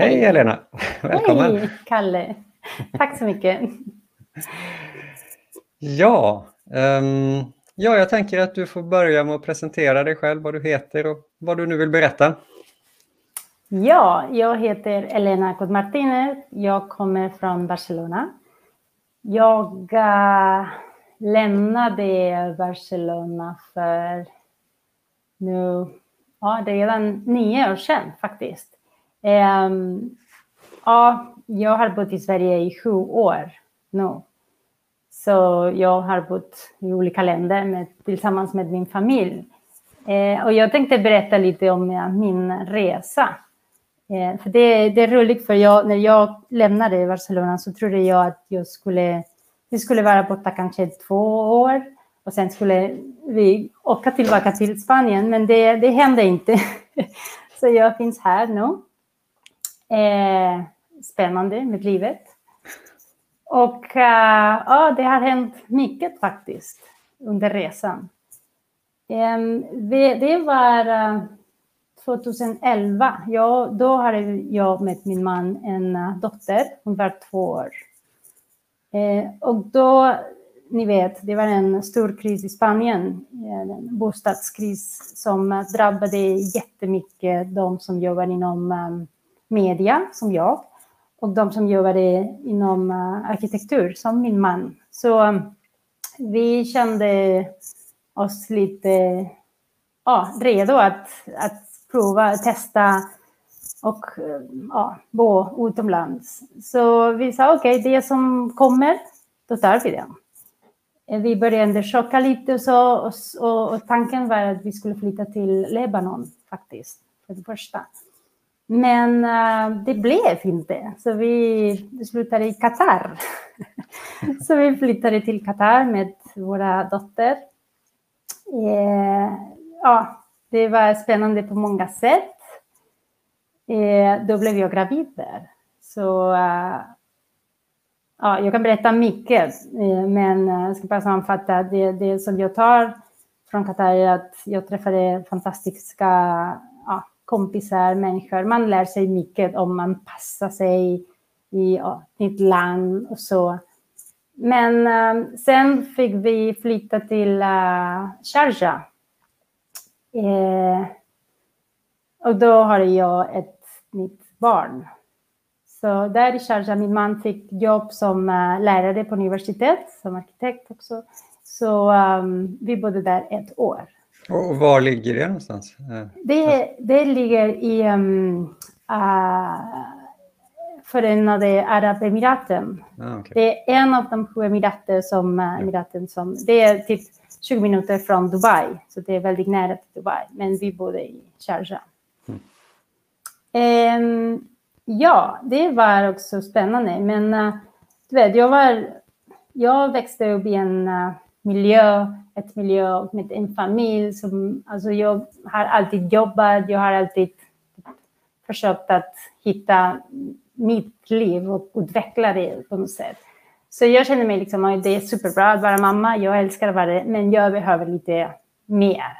Hej Helena! Välkommen! Hej Kalle! Tack så mycket. Ja, um, ja, jag tänker att du får börja med att presentera dig själv, vad du heter och vad du nu vill berätta. Ja, jag heter Elena Cot Martinez. Jag kommer från Barcelona. Jag äh, lämnade Barcelona för nu, ja, det är redan nio år sedan faktiskt. Um, ja, jag har bott i Sverige i sju år nu. Så jag har bott i olika länder med, tillsammans med min familj. Eh, och jag tänkte berätta lite om ja, min resa. Eh, för det, det, är roligt, för jag, när jag lämnade Barcelona så trodde jag att jag skulle, vi skulle vara borta kanske två år och sen skulle vi åka tillbaka till Spanien, men det, det hände inte. så jag finns här nu. Eh, spännande med livet. Och eh, ja, det har hänt mycket faktiskt under resan. Eh, det, det, var eh, 2011. Ja, då hade jag med min man en uh, dotter. Hon var två år. Eh, och då, ni vet, det var en stor kris i Spanien. Eh, en bostadskris som drabbade jättemycket de som jobbar inom ehm, media, som jag och de som jobbade inom eh, arkitektur, som min man. Så eh, vi kände oss lite ja, redo att, att prova, testa och eh, ja, bo utomlands. Så vi sa okej, okay, det som kommer, då tar vi det. Vi började undersöka lite och så och, och, och tanken var att vi skulle flytta till Libanon faktiskt, för det första. Men uh, det blev inte, så vi slutade i Qatar. så vi flyttade till Qatar med våra dotter. Eh, ja, det var spännande på många sätt. Eh, då blev jag gravid där. Så uh, ja, jag kan berätta mycket, eh, men eh, jag ska bara sammanfatta. Det, det som jag tar från Qatar är att jag träffade fantastiska kompisar, människor. Man lär sig mycket om man passar sig i ja, nytt land och så. Men uh, sen fick vi flytta till uh, Sharjah. Eh, och då har jag ett nytt barn. Så där i Sharjah, min man fick jobb som uh, lärare på universitet, som arkitekt också. Så um, vi bodde där ett år. Och var ligger det någonstans? Eh, det, det ligger i um, uh, Förenade Arabemiraten. Ah, okay. Det är en av de sju emirater som, uh, emiraten som... Det är typ 20 minuter från Dubai, så det är väldigt nära till Dubai. Men vi bodde i Sharjah. Mm. Um, ja, det var också spännande. Men uh, du vet, jag, var, jag växte upp i en miljö ett miljö med en familj. Som, alltså jag har alltid jobbat, jag har alltid försökt att hitta mitt liv och utveckla det på något sätt. Så jag känner mig liksom att det är superbra att vara mamma. Jag älskar att vara det, men jag behöver lite mer.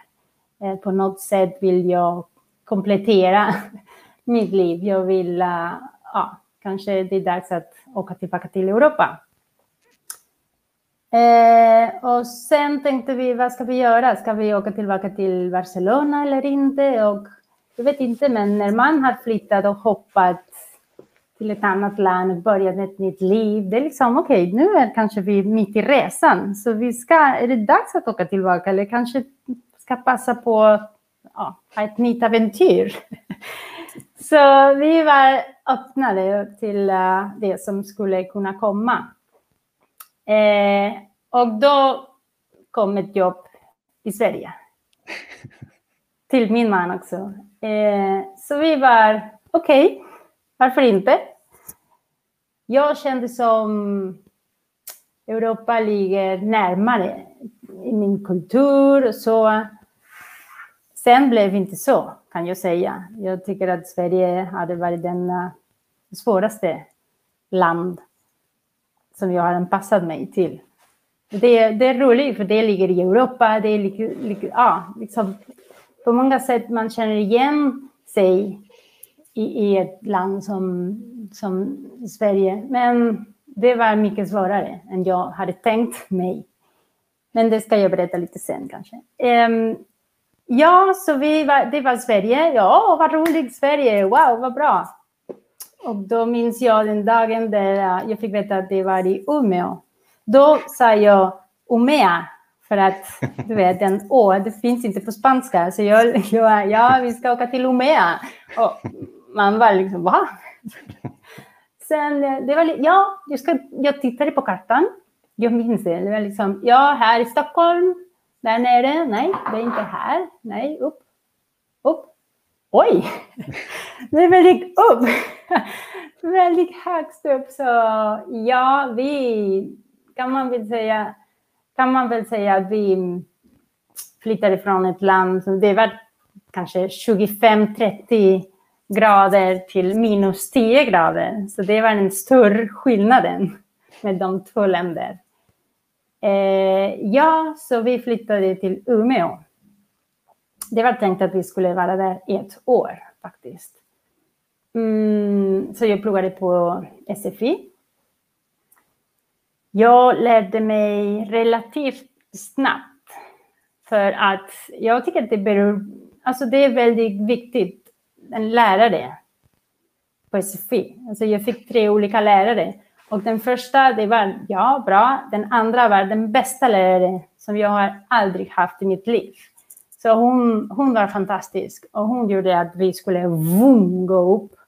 Eh, på något sätt vill jag komplettera mitt liv. Jag vill, eh, ja, kanske det är dags att åka tillbaka till Europa. Eh, och sen tänkte vi, vad ska vi göra? Ska vi åka tillbaka till Barcelona eller inte? Och jag vet inte, men när man har flyttat och hoppat till ett annat land och börjat ett nytt liv, det är liksom okej, okay, nu är kanske vi mitt i resan, så vi ska, är det dags att åka tillbaka eller kanske ska passa på ja, ett nytt äventyr? så vi var öppnade till eh, det som skulle kunna komma. Eh, och då kom ett jobb i Sverige. Till min man också. Eh, så vi var, okej, okay, varför inte? Jag kände som Europa ligger närmare i min kultur och så. Sen blev det inte så, kan jag säga. Jag tycker att Sverige hade varit den svåraste land som jag har anpassat mig till. Det, det är roligt för det ligger i Europa. Det är li, li, ja, liksom, på många sätt man känner igen sig i, i ett land som, som Sverige. Men det var mycket svårare än jag hade tänkt mig. Men det ska jag berätta lite sen kanske. Um, ja, så vi var, det var Sverige. Ja, vad roligt Sverige. Wow, vad bra. Och då minns jag den dagen där jag fick veta att det var i Umeå. Då sa jag Umea för att du vet, den Å, det finns inte på spanska. Så jag, jag ja, vi ska åka till Umea. Och man var liksom, va? Sen, det var, ja, jag, ska, jag tittade på kartan. Jag minns det. Det var liksom, ja, här i Stockholm, där nere, nej, det är inte här, nej, upp, upp. Oj, det är väldigt upp, väldigt högst upp. Så ja, vi kan man väl säga, kan man väl säga att vi flyttade från ett land som det var kanske 25-30 grader till minus 10 grader. Så det var den stor skillnaden med de två länderna. Eh, ja, så vi flyttade till Umeå. Det var tänkt att vi skulle vara där i ett år faktiskt. Mm, så jag pluggade på SFI. Jag lärde mig relativt snabbt för att jag tycker att det beror, alltså det är väldigt viktigt, en lärare på SFI. Alltså jag fick tre olika lärare och den första, det var ja, bra. Den andra var den bästa läraren som jag har aldrig haft i mitt liv. Så hon, hon var fantastisk och hon gjorde att vi skulle vum, gå upp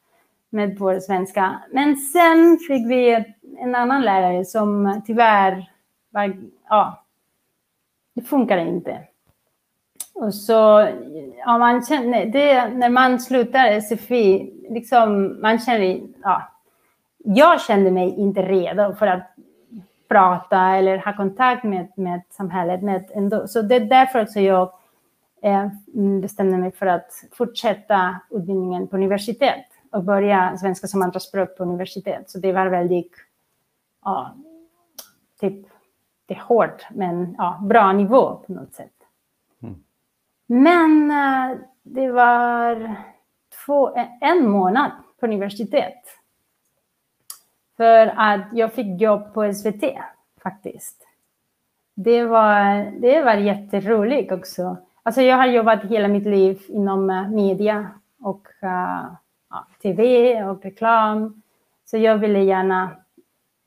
med vår svenska. Men sen fick vi en annan lärare som tyvärr var, ja, det funkade inte. Och så, ja, man känner, det, när man slutar SFI, liksom, man känner, ja, jag kände mig inte redo för att prata eller ha kontakt med, med samhället. Med ändå. Så det är därför också jag eh, bestämde mig för att fortsätta utbildningen på universitet och börja svenska som andraspråk på universitet. Så det var väldigt, ja, typ, det är hårt, men ja, bra nivå på något sätt. Mm. Men eh, det var två, en månad på universitet för att jag fick jobb på SVT faktiskt. Det var, det var jätteroligt också. Alltså jag har jobbat hela mitt liv inom eh, media och uh, ja, tv och reklam. Så jag ville gärna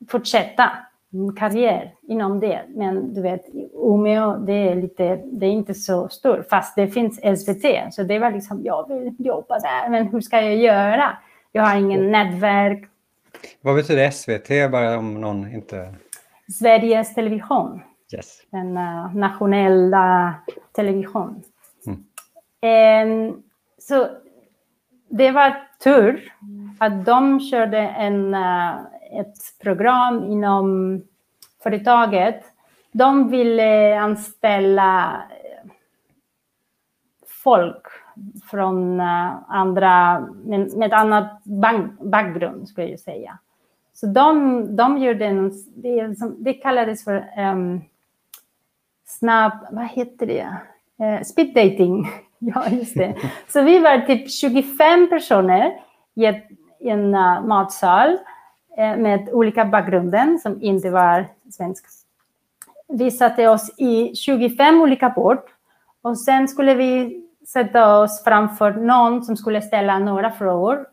fortsätta min karriär inom det. Men du vet, Umeå, det är, lite, det är inte så stort, fast det finns SVT. Så det var liksom, jag vill jobba där, men hur ska jag göra? Jag har ingen nätverk, vad betyder SVT, bara om någon inte... Sveriges Television. Yes. Den uh, nationella television. Mm. Um, så det var tur att de körde en, uh, ett program inom företaget. De ville anställa folk från uh, andra, med, med annat bakgrund, skulle jag säga. Så de, de gjorde en, det, som, det kallades för um, snabb, vad heter det? Uh, speed dating. ja, just det. Så vi var typ 25 personer i, en eh, matsal eh, med olika bakgrunder som inte var svenska. Vi satte oss i 25 olika bord och sen skulle vi sätta oss framför någon som skulle ställa några frågor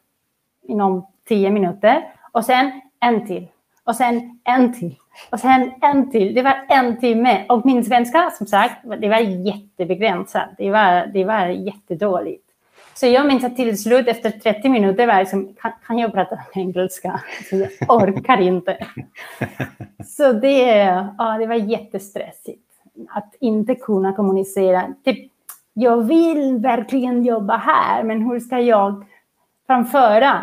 inom tio minuter. Och sen en till. Och sen en till. Och sen en till. Det var en timme. Och min svenska, som sagt, det var jättebegränsat. Det var, det var jättedåligt. Så jag minns att till slut efter 30 minuter var jag liksom, kan, kan jag prata engelska? Så jag orkar inte. Så det, ja, det var jättestressigt. Att inte kunna kommunicera. Typ, jag vill verkligen jobba här, men hur ska jag framföra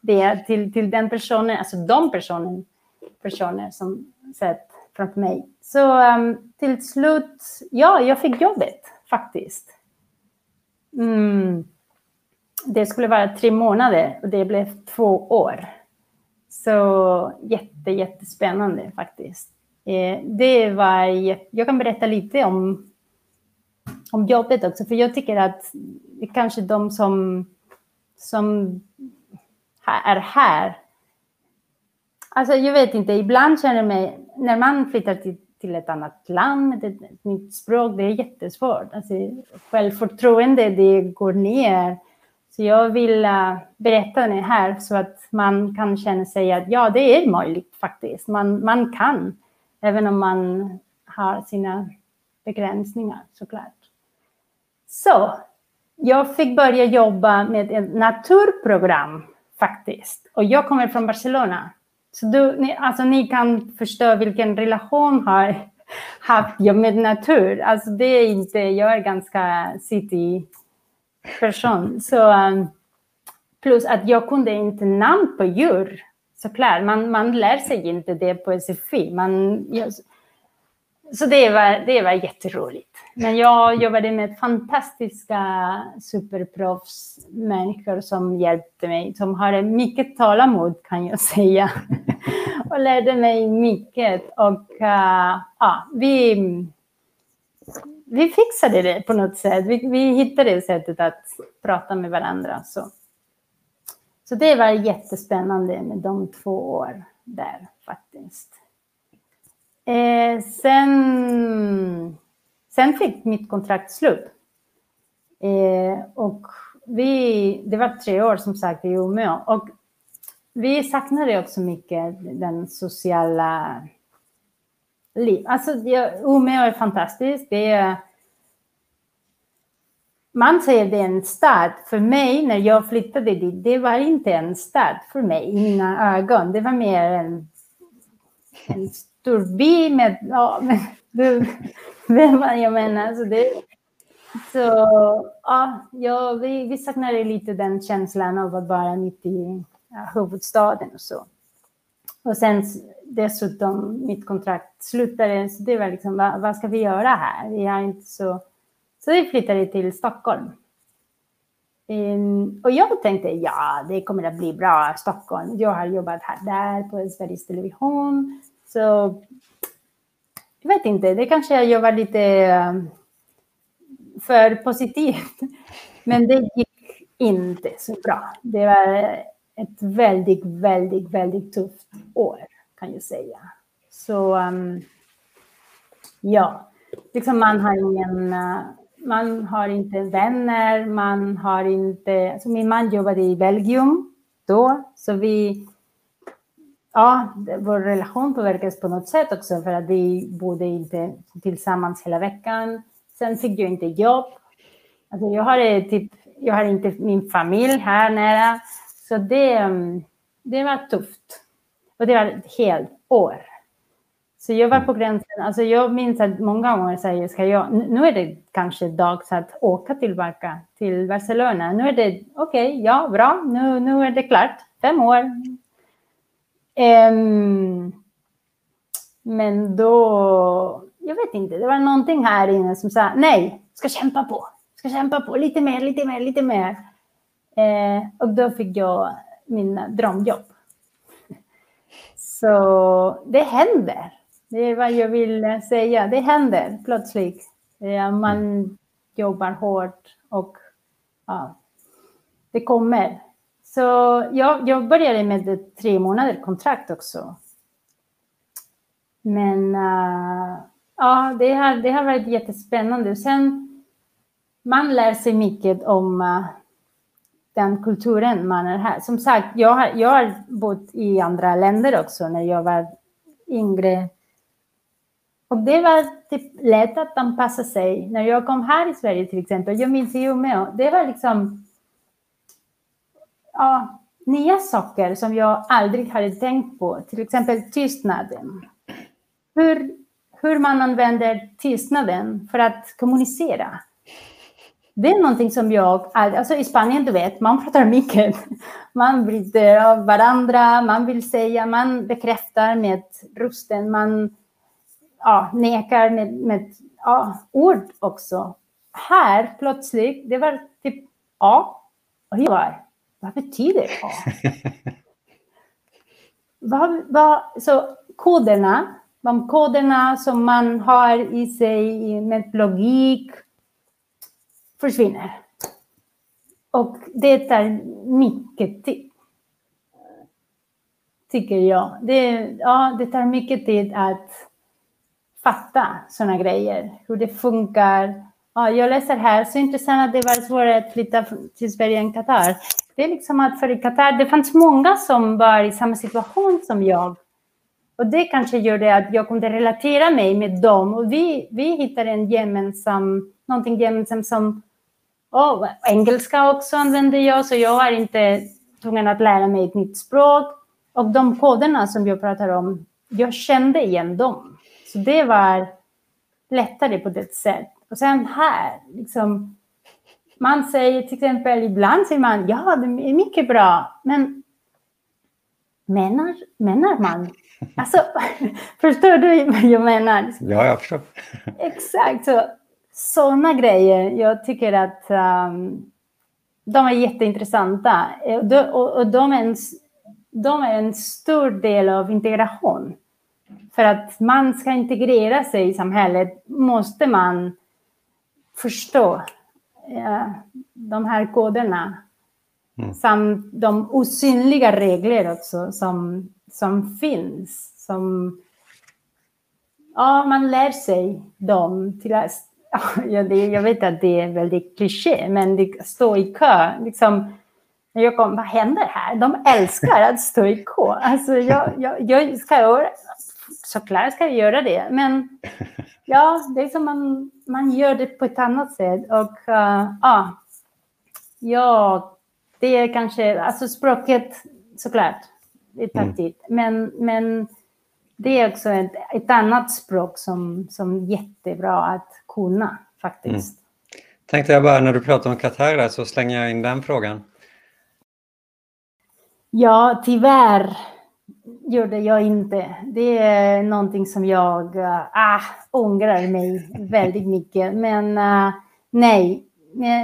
det till, till den personen, alltså de personen, personer som sett framför mig. Så um, till slut, ja, jag fick jobbet faktiskt. Mm. Det skulle vara tre månader och det blev två år. Så jätte, jättespännande faktiskt. Eh, det var, jag kan berätta lite om om jobbet också, för jag tycker att det kanske de som som är här. Alltså jag vet inte, ibland känner jag mig, när man flyttar till, till ett annat land, ett, ett nytt språk, det är jättesvårt. Alltså, självförtroende, det går ner. Så jag vill uh, berätta det här så att man kan känna sig att ja, det är möjligt faktiskt. Man, man kan, även om man har sina begränsningar såklart. Så jag fick börja jobba med ett naturprogram faktiskt. Och jag kommer från Barcelona. Så du, ni, alltså, ni kan förstå vilken relation har haft jag med natur. Alltså det är inte, jag är ganska city person. Så, um, plus att jag kunde inte namn på djur. Såklart, man, man lär sig inte det på SFI. Man, jag, så det var, det var jätteroligt. Men jag jobbade med fantastiska superproffsmänniskor som hjälpte mig, som har mycket tålamod kan jag säga. och lärde mig mycket. Och uh, ja, vi, vi fixade det på något sätt. Vi, vi hittade sättet att prata med varandra. Så. så det var jättespännande med de två år där faktiskt. Eh, sen, sen fick mitt kontrakt slut. Eh, och vi, det var tre år som sagt i Umeå. Och vi saknade också mycket den sociala livet. Alltså, Umeå är fantastiskt. Det är, man säger det är en stad. För mig, när jag flyttade dit, det var inte en stad för mig i mina ögon. Det var mer en, en stor by med... Ja, med du jag menar. Så, det, så ja, ja vi, vi saknade lite den känslan av att vara mitt i ja, huvudstaden och så. Och sen dessutom mitt kontrakt slutade, så det var liksom, vad, vad ska vi göra här? Vi har inte så... Så vi flyttade till Stockholm. Um, och jag tänkte, ja, det kommer att bli bra, Stockholm. Jag har jobbat här, där på Sveriges Television. Så jag vet inte, det kanske jag var lite ehm, för positivt. Men det gick inte så bra. Det var ett väldigt, väldigt, väldigt tufft år kan jag säga. Så um, ja, liksom man har ingen, eh, man har inte vänner, man har inte, alltså min man jobbade i Belgien då, så vi, ja, vår relation påverkades på något sätt också för att vi bodde inte tillsammans hela veckan. Sen fick jag inte jobb. Alltså jag har typ, jag har inte min familj här nära, så det, um, det var tufft. Och det var ett helt år. Så jag var på mm. gränsen. Alltså jag minns att många gånger säger ska jag, nu är det kanske dags att åka tillbaka till Barcelona. Nu är det okej, okay, ja, bra, nu, nu är det klart. Fem år. Men då, jag vet inte, det var någonting här inne som sa nej, ska kämpa på, ska kämpa på, lite mer, lite mer, lite mer. Eh, och då fick jag min drömjobb. Så det händer. Det är vad jag vill säga. Det händer plötsligt. Man jobbar hårt och ja, det kommer. Så jag, jag började med ett tre månader kontrakt också. Men uh, ja, det har, det har varit jättespännande. Sen man lär sig mycket om uh, den kulturen man är här. Som sagt, jag har, jag har bott i andra länder också när jag var yngre. Och det var typ lätt att anpassa sig. När jag kom här i Sverige till exempel, jag minns i Umeå, det var liksom ja, nya saker som jag aldrig hade tänkt på. Till exempel tystnaden. Hur, hur man använder tystnaden för att kommunicera. Det är någonting som jag, alltså i Spanien, du vet, man pratar mycket. Man bryter av varandra, man vill säga, man bekräftar med rösten, man ja, nekar med, med ja, ord också. Här plötsligt, det var typ ja, och jag var, vad betyder A? vad, vad, så koderna, de koderna som man har i sig med logik, försvinner. Och det tar mycket tid. Tycker jag. Det, ja, det tar mycket tid att fatta sådana grejer. Hur det funkar. Ja, jag läser här, så intressant att det var svårare att flytta till Sverige än Qatar. Det är liksom att för i Qatar, det fanns många som var i samma situation som jag. Och det kanske gjorde att jag kunde relatera mig med dem. Och vi, vi hittade en gemensam, någonting gemensamt som oh, engelska också använder jag, så jag var inte tvungen att lära mig ett nytt språk. Och de koderna som jag pratar om, jag kände igen dem. Så det var lättare på det sättet. Och sen här, liksom, man säger till exempel, ibland säger man ja, det är mycket bra, men menar, menar man? Alltså, förstår du vad jag menar? Ja, jag förstår. Exakt. Så, sådana grejer, jag tycker att um, de är jätteintressanta. Och, och, och de, är en, de är en stor del av integration. För att man ska integrera sig i samhället måste man förstå eh, de här koderna. Mm. Samt de osynliga regler också som, som finns. Som, ja, man lär sig dem till att ja, det, jag vet att det är väldigt kliché, men det stå i kö. Liksom, när jag kom, vad händer här? De älskar att stå i kö. Alltså, jag, jag, jag ska, såklart ska jag göra det, men ja, det är som man, man gör det på ett annat sätt. Och uh, ja, ja, det är kanske, alltså språket såklart, det tar tid, mm. men, men det är också ett, ett annat språk som, som är jättebra att kunna faktiskt. Mm. Tänkte jag bara när du pratar om Qatar där, så slänger jag in den frågan. Ja, tyvärr gjorde jag inte. Det är någonting som jag äh, ångrar mig väldigt mycket. Men äh, nej,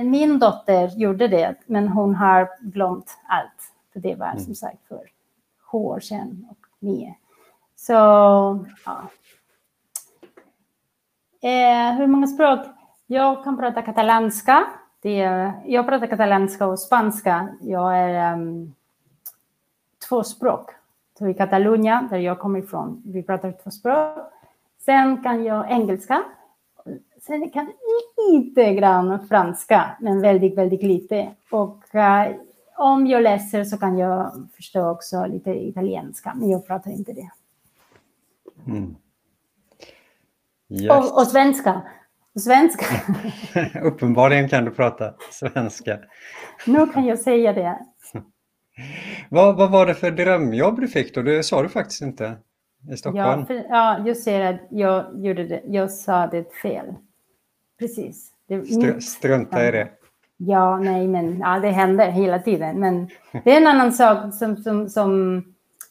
min dotter gjorde det, men hon har glömt allt. För det var mm. som sagt för sju år sedan och mer. Så, ja. Eh, hur många språk? Jag kan prata katalanska. Det är, jag pratar katalanska och spanska. Jag är um, två språk. Så i Katalonien, där jag kommer ifrån, vi pratar två språk. Sen kan jag engelska. Sen kan jag lite grann franska, men väldigt, väldigt lite. Och uh, om jag läser så kan jag förstå också lite italienska, men jag pratar inte det. Mm. Yes. Och, och, svenska. Svenska. Uppenbarligen kan du prata svenska. Nu kan jag säga det. vad, vad var det för drömjobb du fick då? Det sa du faktiskt inte i Stockholm. Ja, för, ja jag ser att jag gjorde det. Jag sa det fel. Precis. Det, Str strunta i det. Ja, nej, men ja, det händer hela tiden. Men det är en annan sak som, som, som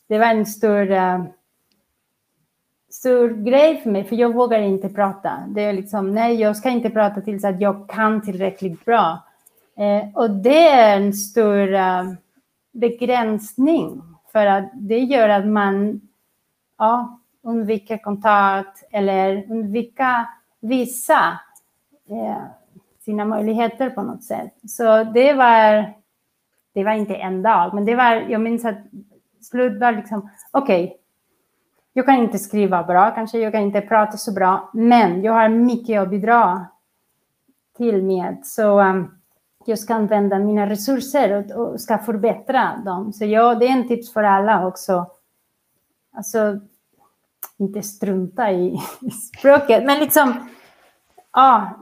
det var en stor uh, stor grej för mig, för jag vågar inte prata. Det är liksom, nej, jag ska inte prata tills att jag kan tillräckligt bra. Eh, och det är en stor uh, begränsning, för att det gör att man ja, undviker kontakt eller undviker vissa eh, sina möjligheter på något sätt. Så det var, det var inte en dag, men det var, jag minns att slut var liksom, okej, okay, jag kan inte skriva bra, kanske jag kan inte prata så bra, men jag har mycket att bidra till med. Så um, jag ska använda mina resurser och, och, ska förbättra dem. Så ja, det är en tips för alla också. Alltså, inte strunta i, i språket, men liksom, ja,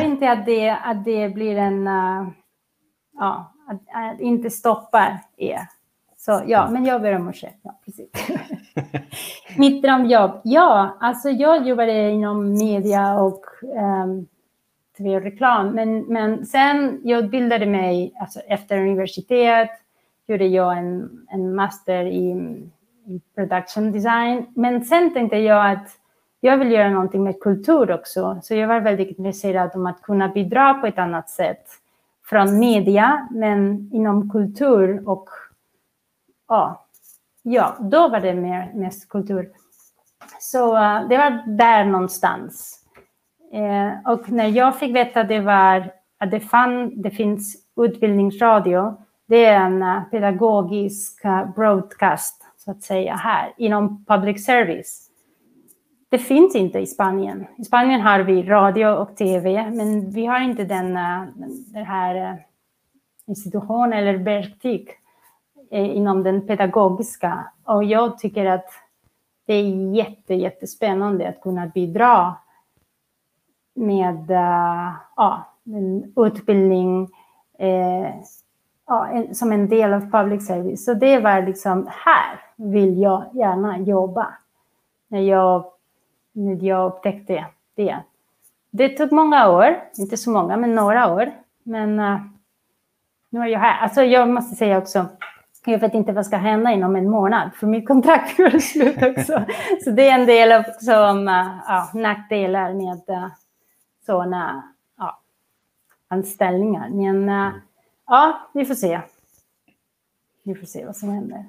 inte att det, att det blir en, uh, ja, att, att inte stoppa er. Så ja, men jag ber om ursäkt. Ja, precis. Mitt drömjobb? Ja, alltså jag jobbade inom media och um, tv-reklam. Men, men sen jag utbildade mig, alltså efter universitet, gjorde jag en, en master i, i production design. Men sen tänkte jag att jag vill göra någonting med kultur också. Så jag var väldigt intresserad om att kunna bidra på ett annat sätt från media, men inom kultur och ja, ja då var det mer, mest kultur. Så uh, det var där någonstans. Eh, och när jag fick veta det var att det, fann, det finns utbildningsradio, det är en eh, pedagogisk eh, broadcast, så att säga, här inom public service. Det finns inte i Spanien. I Spanien har vi radio och tv, men vi har inte den, eh, den här institutionen, eller verktyg inom den pedagogiska. Och jag tycker att det är jätte, jättespännande att kunna bidra med eh, ja, en utbildning eh, ja, en, som en del av public service. Så det var liksom, här vill jag gärna jobba. När jag, när jag upptäckte det. Det tog många år, inte så många, men några år. Men uh, nu är jag här. Alltså jag måste säga också, jag vet inte vad ska hända inom en månad, för mitt kontrakt går slut också. så det är en del av som, uh, uh, nackdelar med uh, sådana ja, anställningar. Men uh, ja, vi får se. Vi får se vad som händer.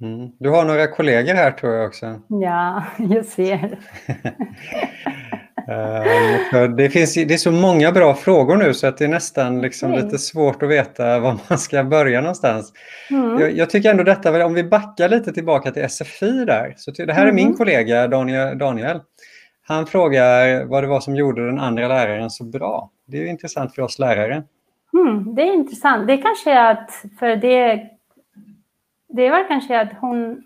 Mm. Du har några kollegor här tror jag också. Ja, jag ser. Eh, det, finns, det är så många bra frågor nu så att det är nästan liksom okay. lite svårt att veta var man ska börja någonstans. Mm. Jag, jag, tycker ändå detta, om vi backar lite tillbaka till SFI där. Så det här är min mm. kollega Daniel, Daniel. Han frågar vad det var som gjorde den andra läraren så bra. Det är intressant för oss lärare. Mm, det är intressant. Det är kanske att, för det, det var kanske att hon,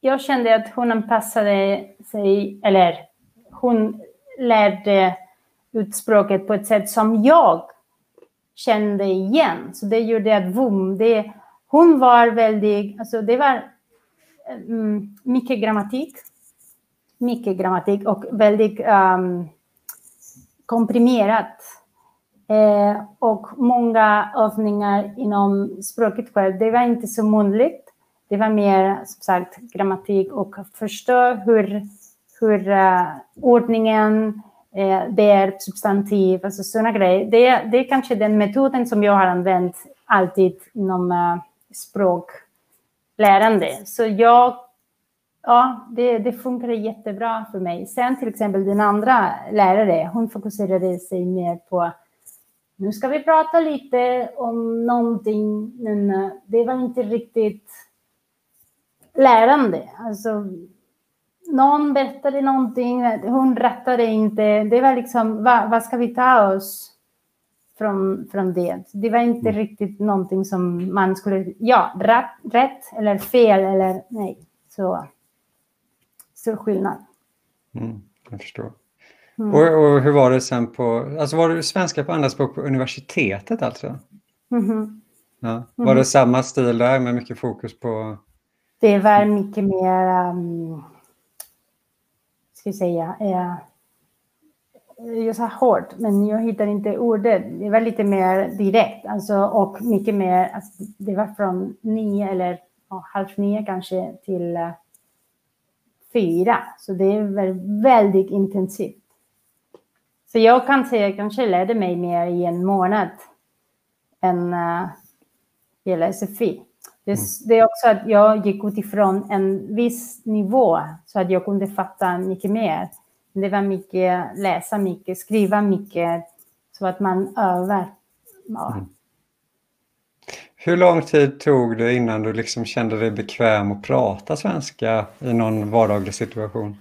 jag kände att hon anpassade sig, eller hon lärde ut språket på ett sätt som jag kände igen. Så det gjorde att boom, det, hon var väldigt, alltså det var um, mycket grammatik, mycket grammatik och väldigt um, komprimerat. Eh, och många övningar inom språket själv. Det var inte så muntligt. Det var mer som sagt grammatik och förstå hur hur uh, ordningen, eh, verb, substantiv, alltså sådana grejer. Det, det är kanske den metoden som jag har använt alltid inom uh, språklärande. Så jag, ja, det, det funkar jättebra för mig. Sen till exempel den andra lärare, hon fokuserade sig mer på nu ska vi prata lite om någonting, men det var inte riktigt lärande. Alltså, någon berättade någonting, hon rättade inte. Det var liksom, vad, vad ska vi ta oss från, från det? Det var inte mm. riktigt någonting som man skulle, ja, rätt, rätt eller fel eller nej. Så, så skillnad. Mm, jag förstår. Mm. Och, och, hur var det sen på, alltså var det svenska på andra språk på universitetet alltså? Mm. Ja. Var det mm-hmm. samma stil där med mycket fokus på? Det var mycket mer um, ska vi säga, eh, jag sa hårt, men jag hittar inte ordet. Det var lite mer direkt, alltså, och mycket mer, alltså, det var från nio eller ja, halv nio kanske till uh, fyra. Så det var väldigt intensivt. Så jag kan säga, jag kanske lärde mig mer i en månad än uh, hela SFI. Det, mm. det, är också att jag gick utifrån en viss nivå så att jag kunde fatta mycket mer. Det var mycket läsa mycket, skriva mycket, så att man övar. Ja. Hur lång tid tog det innan du liksom kände dig bekväm att prata svenska i någon vardaglig situation?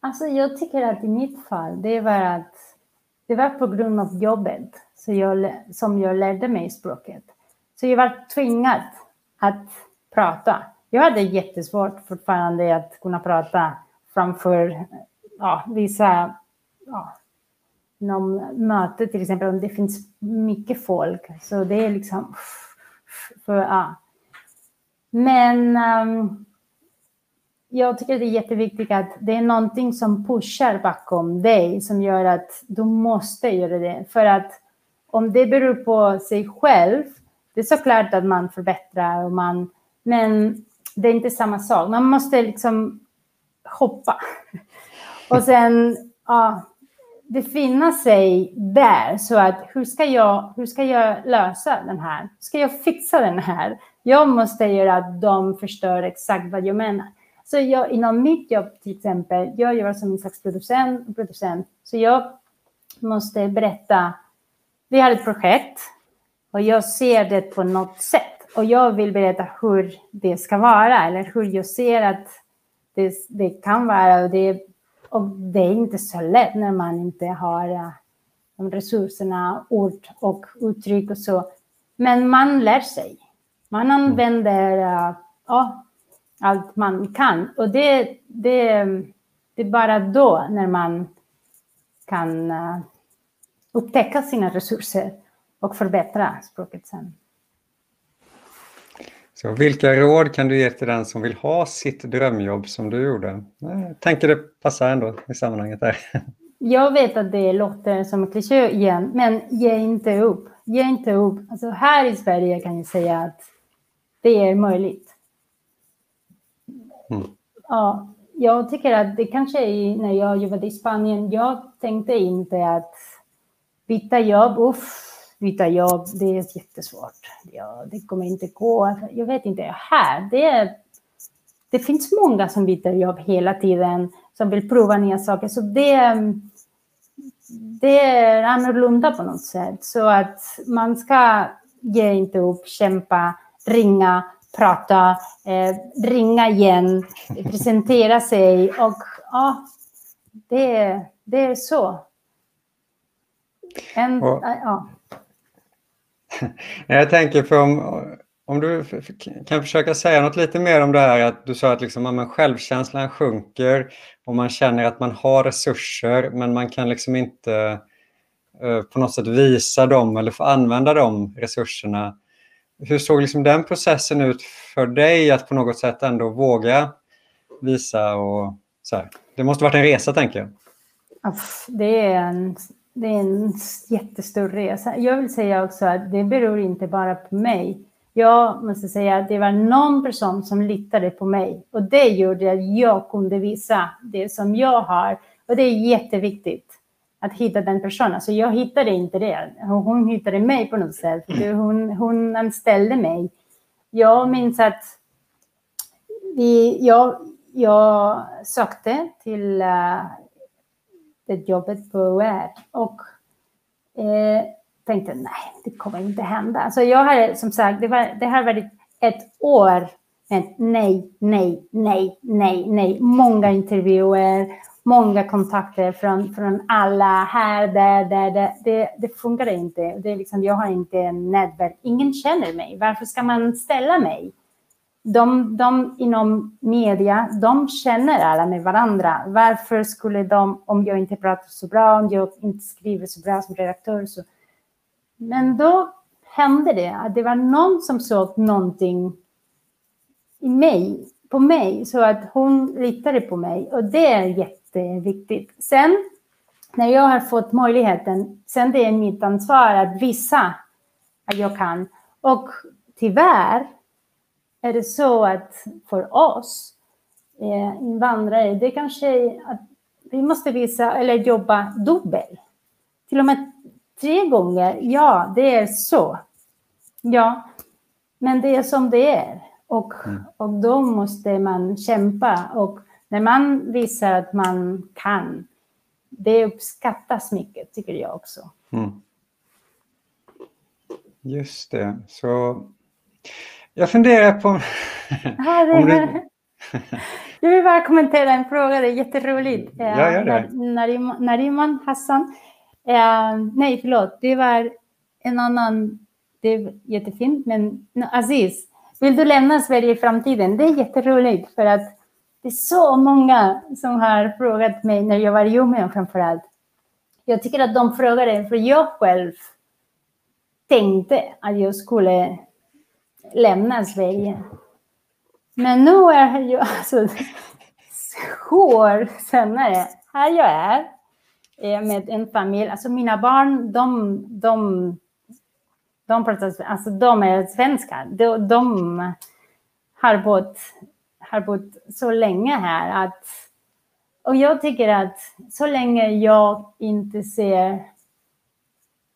Alltså jag tycker att i mitt fall, det var att det var på grund av jobbet så jag, som jag lärde mig språket. Så jag var tvingad att prata. Jag hade jättesvårt fortfarande att kunna prata framför ja, vissa, ja, någon möte till exempel, om det finns mycket folk. Så det är liksom, för, ja. Men um, jag tycker det är jätteviktigt att det är någonting som pushar bakom dig, som gör att du måste göra det. För att om det beror på sig själv, det är såklart att man förbättrar, och man, men det är inte samma sak. Man måste liksom hoppa. Och sen ja, befinna sig där. Så att hur ska, jag, hur ska jag lösa den här? Ska jag fixa den här? Jag måste göra att de förstår exakt vad jag menar. Så jag, inom mitt jobb till exempel, jag jobbar som en slags producent, producent så jag måste berätta vi har ett projekt och jag ser det på något sätt och jag vill berätta hur det ska vara eller hur jag ser att det, det kan vara. Och det, och det är inte så lätt när man inte har uh, de resurserna, ord och uttryck och så. Men man lär sig. Man mm. använder uh, ja, allt man kan. Och det, det, det är bara då när man kan uh, upptäcka sina resurser och förbättra språket sen. Så vilka råd kan du ge till den som vill ha sitt drömjobb som du gjorde? Jag tänker det passar ändå i sammanhanget där. Jag vet att det låter som en kliché igen, men ge inte upp. Ge inte upp. Alltså här i Sverige kan jag säga att det är möjligt. Mm. Ja, jag tycker att det kanske är när jag jobbade i Spanien, jag tänkte inte att byta jobb, uff, byta jobb, det är jättesvårt. Ja, det kommer inte gå. Jag vet inte, här, det, är, det finns många som byter jobb hela tiden, som vill prova nya saker. Så det, det är annorlunda på något sätt. Så att man ska ge inte upp, kämpa, ringa, prata, eh, ringa igen, presentera sig och ja, det, det är så. En, och, ja. Jag tänker för om, om du kan försöka säga något lite mer om det här att du sa att liksom, ja, självkänslan sjunker och man känner att man har resurser men man kan liksom inte eh, på något sätt visa dem eller få använda de resurserna. Hur såg liksom den processen ut för dig att på något sätt ändå våga visa och så här? Det måste varit en resa tänker jag. Det är en det är en jättestor resa. Jag vill säga också att det beror inte bara på mig. Jag måste säga att det var någon person som litade på mig och det gjorde att jag kunde visa det som jag har. Och det är jätteviktigt att hitta den personen. Alltså jag hittade inte det. Hon hittade mig på något sätt. Hon, hon anställde mig. Jag minns att vi, jag, jag sökte till det jobbet på UR och eh, tänkte nej, det kommer inte hända. Alltså jag har som sagt, det, var, det har varit ett år med nej, nej, nej, nej, nej. Många intervjuer, många kontakter från, från alla här, där, där. där. Det, det funkar inte. Det är liksom, jag har inte en nätverk. Ingen känner mig. Varför ska man ställa mig? De, de inom media, de känner alla med varandra. Varför skulle de, om jag inte pratar så bra, om jag inte skriver så bra som redaktör, så... Men då hände det att det var någon som såg någonting i mig, på mig, så att hon litade på mig. Och det är jätteviktigt. Sen, när jag har fått möjligheten, sen det är mitt ansvar att visa att jag kan. Och tyvärr, är det så att för oss eh, invandrare, det kanske är att vi måste visa eller jobba dubbel. Till och med tre gånger. Ja, det är så. Ja, men det är som det är. Och, mm. och då måste man kämpa. Och när man visar att man kan, det uppskattas mycket, tycker jag också. Mm. Just det. Så jag funderar på... Aha, det, du... Jag vill bara kommentera en fråga, det är jätteroligt. Ja, gör det. Nariman Hassan. Eh, nej, förlåt, det var en annan... Det är jättefint, men Aziz, vill du lämna Sverige i framtiden? Det är jätteroligt för att det är så många som har frågat mig när jag var i Umeå framför allt. Jag tycker att de frågade, för jag själv tänkte att jag skulle lämna Sverige. Men nu är jag alltså år senare, här jag är eh, med en familj. Alltså mina barn, de, de, de, pratar, alltså de är svenskar. De, de har, bott, har bott så länge här att och jag tycker att så länge jag inte ser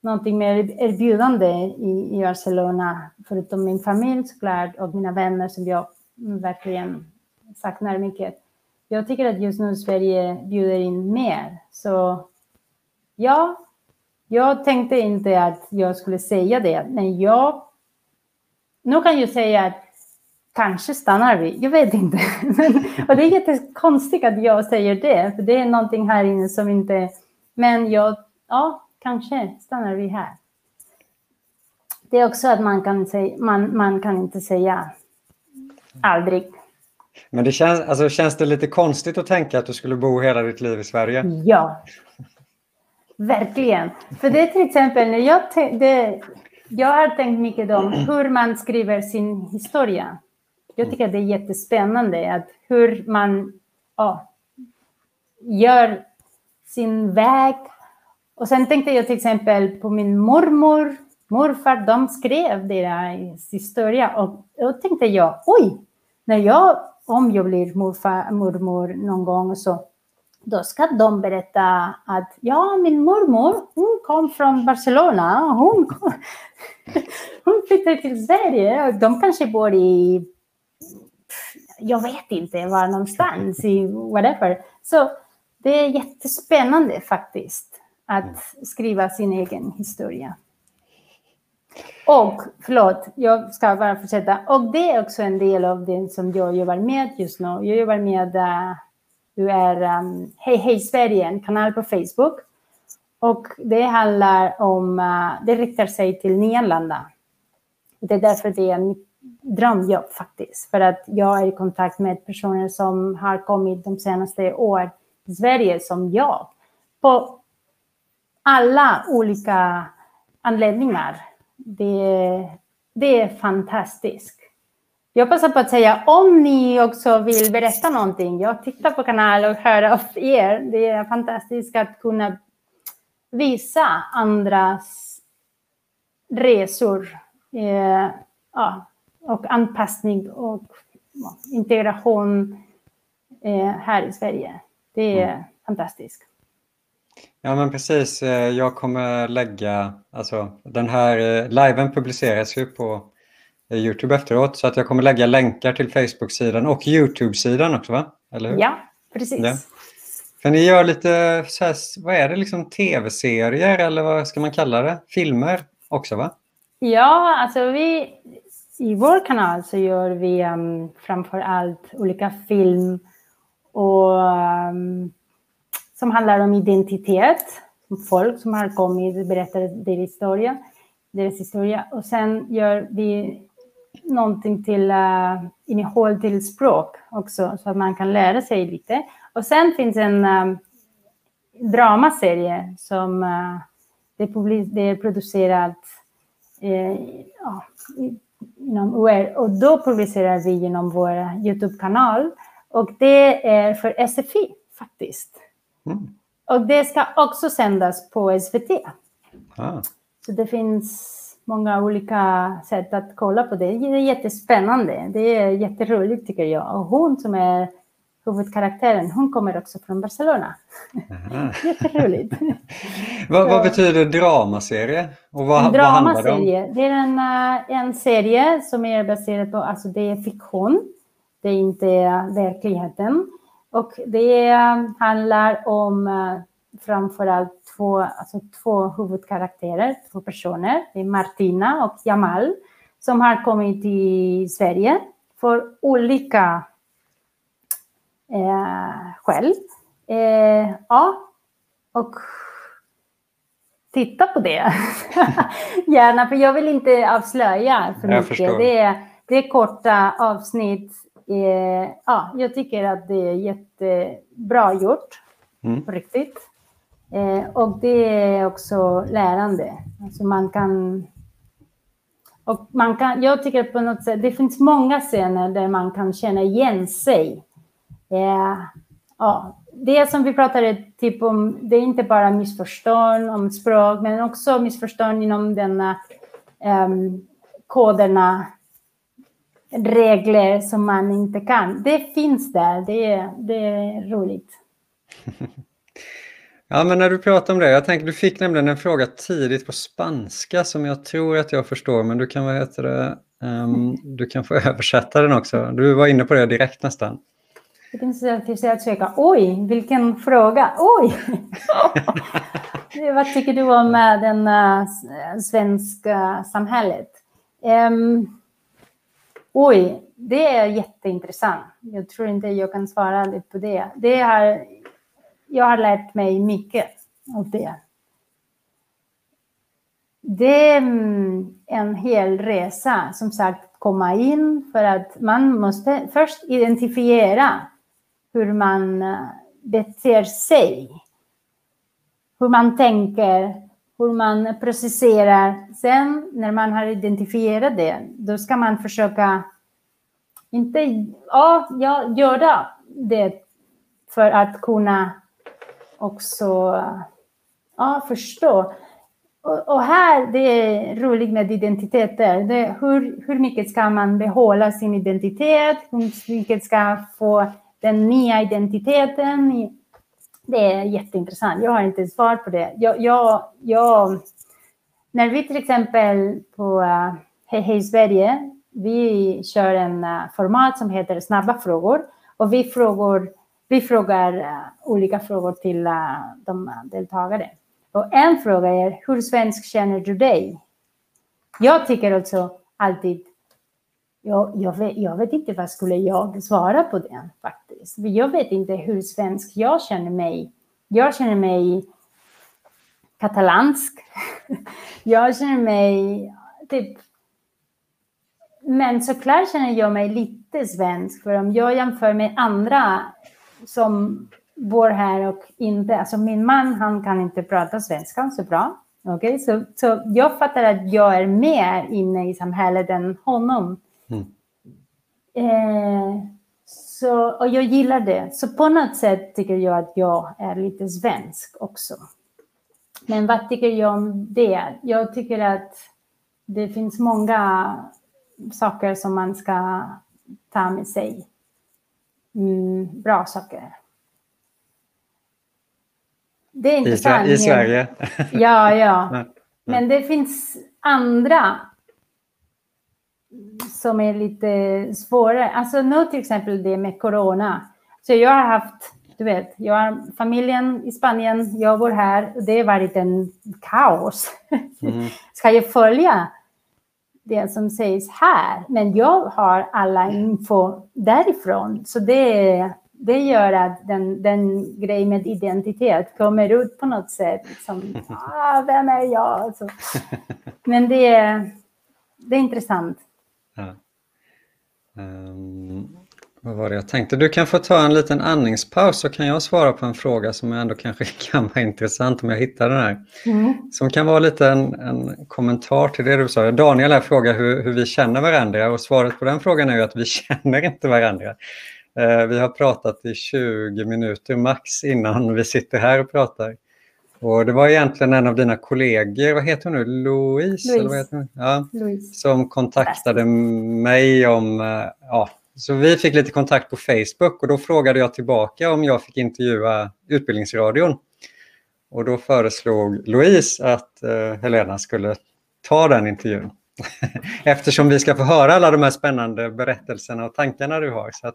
någonting mer erbjudande i, i Barcelona, förutom min familj såklart och mina vänner som jag verkligen saknar mycket. Jag tycker att just nu Sverige bjuder in mer. Så ja, Jag tänkte inte att jag skulle säga det, men jag... Nu kan jag säga att kanske stannar vi, jag vet inte. Och det är jättekonstigt att jag säger det, för det är någonting här inne som inte... Men jag, ja, kanske stannar vi här. Det är också att man kan, säga, man, man kan inte säga aldrig. Men det känns, alltså, känns det lite konstigt att tänka att du skulle bo hela ditt liv i Sverige? Ja, verkligen. För det är till exempel när jag, det, jag har tänkt mycket om hur man skriver sin historia. Jag tycker det är jättespännande att hur man ja, gör sin väg. Och sen tänkte jag till exempel på min mormor, morfar, de skrev deras historia och då tänkte jag, oj, när jag, om jag blir morfar, mormor någon gång så då ska de berätta att ja, min mormor, hon kom från Barcelona, hon, kom, hon flyttade till Sverige och de kanske bor i jag vet inte var någonstans i whatever. Så det är jättespännande faktiskt att skriva sin egen historia. Och, förlåt, jag ska bara fortsätta. Och det är också en del av det som jag jobbar med just nu. Jag jobbar med, uh, du är um, Hej Hej Sverige, en kanal på Facebook. Och det handlar om, uh, det riktar sig till nyanlända. Det är därför det är mitt drömjobb faktiskt. För att jag är i kontakt med personer som har kommit de senaste åren till Sverige som jag. På alla olika anledningar. Det, det är fantastiskt. Jag passar på att säga om ni också vill berätta någonting. Jag tittar på kanalen och hör av er. Det är fantastiskt att kunna visa andras resor. Eh, ja, och anpassning och integration eh, här i Sverige. Det är mm. fantastiskt. Ja men precis, eh, jag kommer lägga, alltså den här eh, liven publiceras ju på Youtube efteråt så att jag kommer lägga länkar till Facebook-sidan och Youtube-sidan också va? Eller hur? Ja, precis. Ja. För ni gör lite, så här, vad är det, liksom tv-serier eller vad ska man kalla det? Filmer också va? Ja, alltså vi, i vår kanal så gör vi um, framför allt olika film och, um, som handlar om identitet. Folk som har kommit och berättar deras historia, deras historia. Och sen gör vi någonting till uh, innehåll till språk också, så att man kan lära sig lite. Och sen finns en um, dramaserie som uh, det, det är producerat uh, ja, inom UR och då publicerar vi genom vår Youtube-kanal och det är för SFI faktiskt. Mm. Och det ska också sändas på SVT. Ah. Så det finns många olika sätt att kolla på det. Det är jättespännande. Det är jätteroligt tycker jag. Och hon som är huvudkaraktären, hon kommer också från Barcelona. Jätteroligt. vad, vad betyder dramaserie? Och vad, en dramaserie, vad det, det är en, eh, en serie som är baserad på, alltså det är fiktion, det är inte verkligheten. Och det handlar om eh, framförallt två, alltså två huvudkaraktärer, två personer. Det är Martina och Jamal som har kommit till Sverige för olika eh, själv. Eh, ja, och titta på det. Gärna, för jag vill inte avslöja för jag mycket. Det är, det är korta avsnitt. Eh, ja, jag tycker att det är jättebra gjort, mm. på riktigt. Eh, och det är också lärande. Alltså man kan... Och man kan, jag tycker på något sätt, det finns många scener där man kan känna igen sig Eh, ja, det som vi pratade typ om, det är inte bara missförstånd om språk, men också missförstånd inom denna um, koderna, regler som man inte kan. Det finns där, det är, det är roligt. Ja, men när du pratar om det, jag tänker du fick nämligen en fråga tidigt på spanska som jag tror att jag förstår, men du kan, vad heter det, um, du kan få översätta den också. Du var inne på det direkt nästan. Jag tänkte att söka. Oj, vilken fråga! Oj! vad tycker du om uh, den uh, svenska samhället? Um, oj, det är jätteintressant. Jag tror inte jag kan svara lite på det. det har, jag har lärt mig mycket av det. Det är en hel resa, som sagt, komma in för att man måste först identifiera hur man eh, beter sig. Hur man tänker, hur man processerar. Sen när man har identifierat det, då ska man försöka inte, ja, jag göra det för att kunna också ja, förstå. Och, och, här, det är roligt med identiteter. Det, hur, hur mycket ska man behålla sin identitet? Hur mycket ska få den nya identiteten? Det är jätteintressant. Jag har inte svar på det. Jag, jag, jag, när vi till exempel på eh, uh, Hej Hej Sverige, vi kör en uh, format som heter Snabba frågor. Och vi, frågor, vi frågar uh, olika frågor till de deltagare. Och en fråga är, hur svensk känner du dig? Jag tycker också alltid, jag, jag, vet, jag vet inte vad skulle jag svara på den faktiskt. Jag vet inte hur svensk jag känner mig. Jag känner mig katalansk. Jag känner mig typ... Men såklart känner jag mig lite svensk, för om jag jämför med andra som bor här och inte, alltså min man han kan inte prata svenska så bra. Okay? Så, så jag fattar att jag är mer inne i samhället än honom. Mm. Eh, så, och jag gillar det. Så på något sätt tycker jag att jag är lite svensk också. Men vad tycker jag om det? Jag tycker att det finns många saker som man ska ta med sig. Mm, bra saker. Det är intressant. I, I Sverige? Ja, ja. Men det finns andra som är lite svårare. Alltså nu till exempel det med corona. Så jag har haft, du vet, jag har familjen i Spanien, jag bor här. Det har varit en kaos. Mm. Ska jag följa det som sägs här? Men jag har alla info därifrån. Så det det gör att den, den grejen med identitet kommer ut på något sätt. Liksom, ah, vem är jag? Alltså. Men det det är intressant. Ja. Um, vad var det jag tänkte? Du kan få ta en liten andningspaus så kan jag svara på en fråga som ändå kanske kan vara intressant om jag hittar den här. Mm. Som kan vara lite en, en kommentar till det du sa. Daniel här frågar hur, hur vi känner varandra och svaret på den frågan är ju att vi känner inte varandra. Eh, vi har pratat i 20 minuter max innan vi sitter här och pratar. Och det var egentligen en av dina kollegor, vad heter hon nu, Louise? Louise. Eller vad Ja, Louise. Som kontaktade mig om, eh, ja, så vi fick lite kontakt på Facebook och då frågade jag tillbaka om jag fick intervjua Utbildningsradion. Och då föreslog Louise att uh, Helena skulle ta den intervjun. Eftersom vi ska få höra alla de här spännande berättelserna och tankarna du har. Så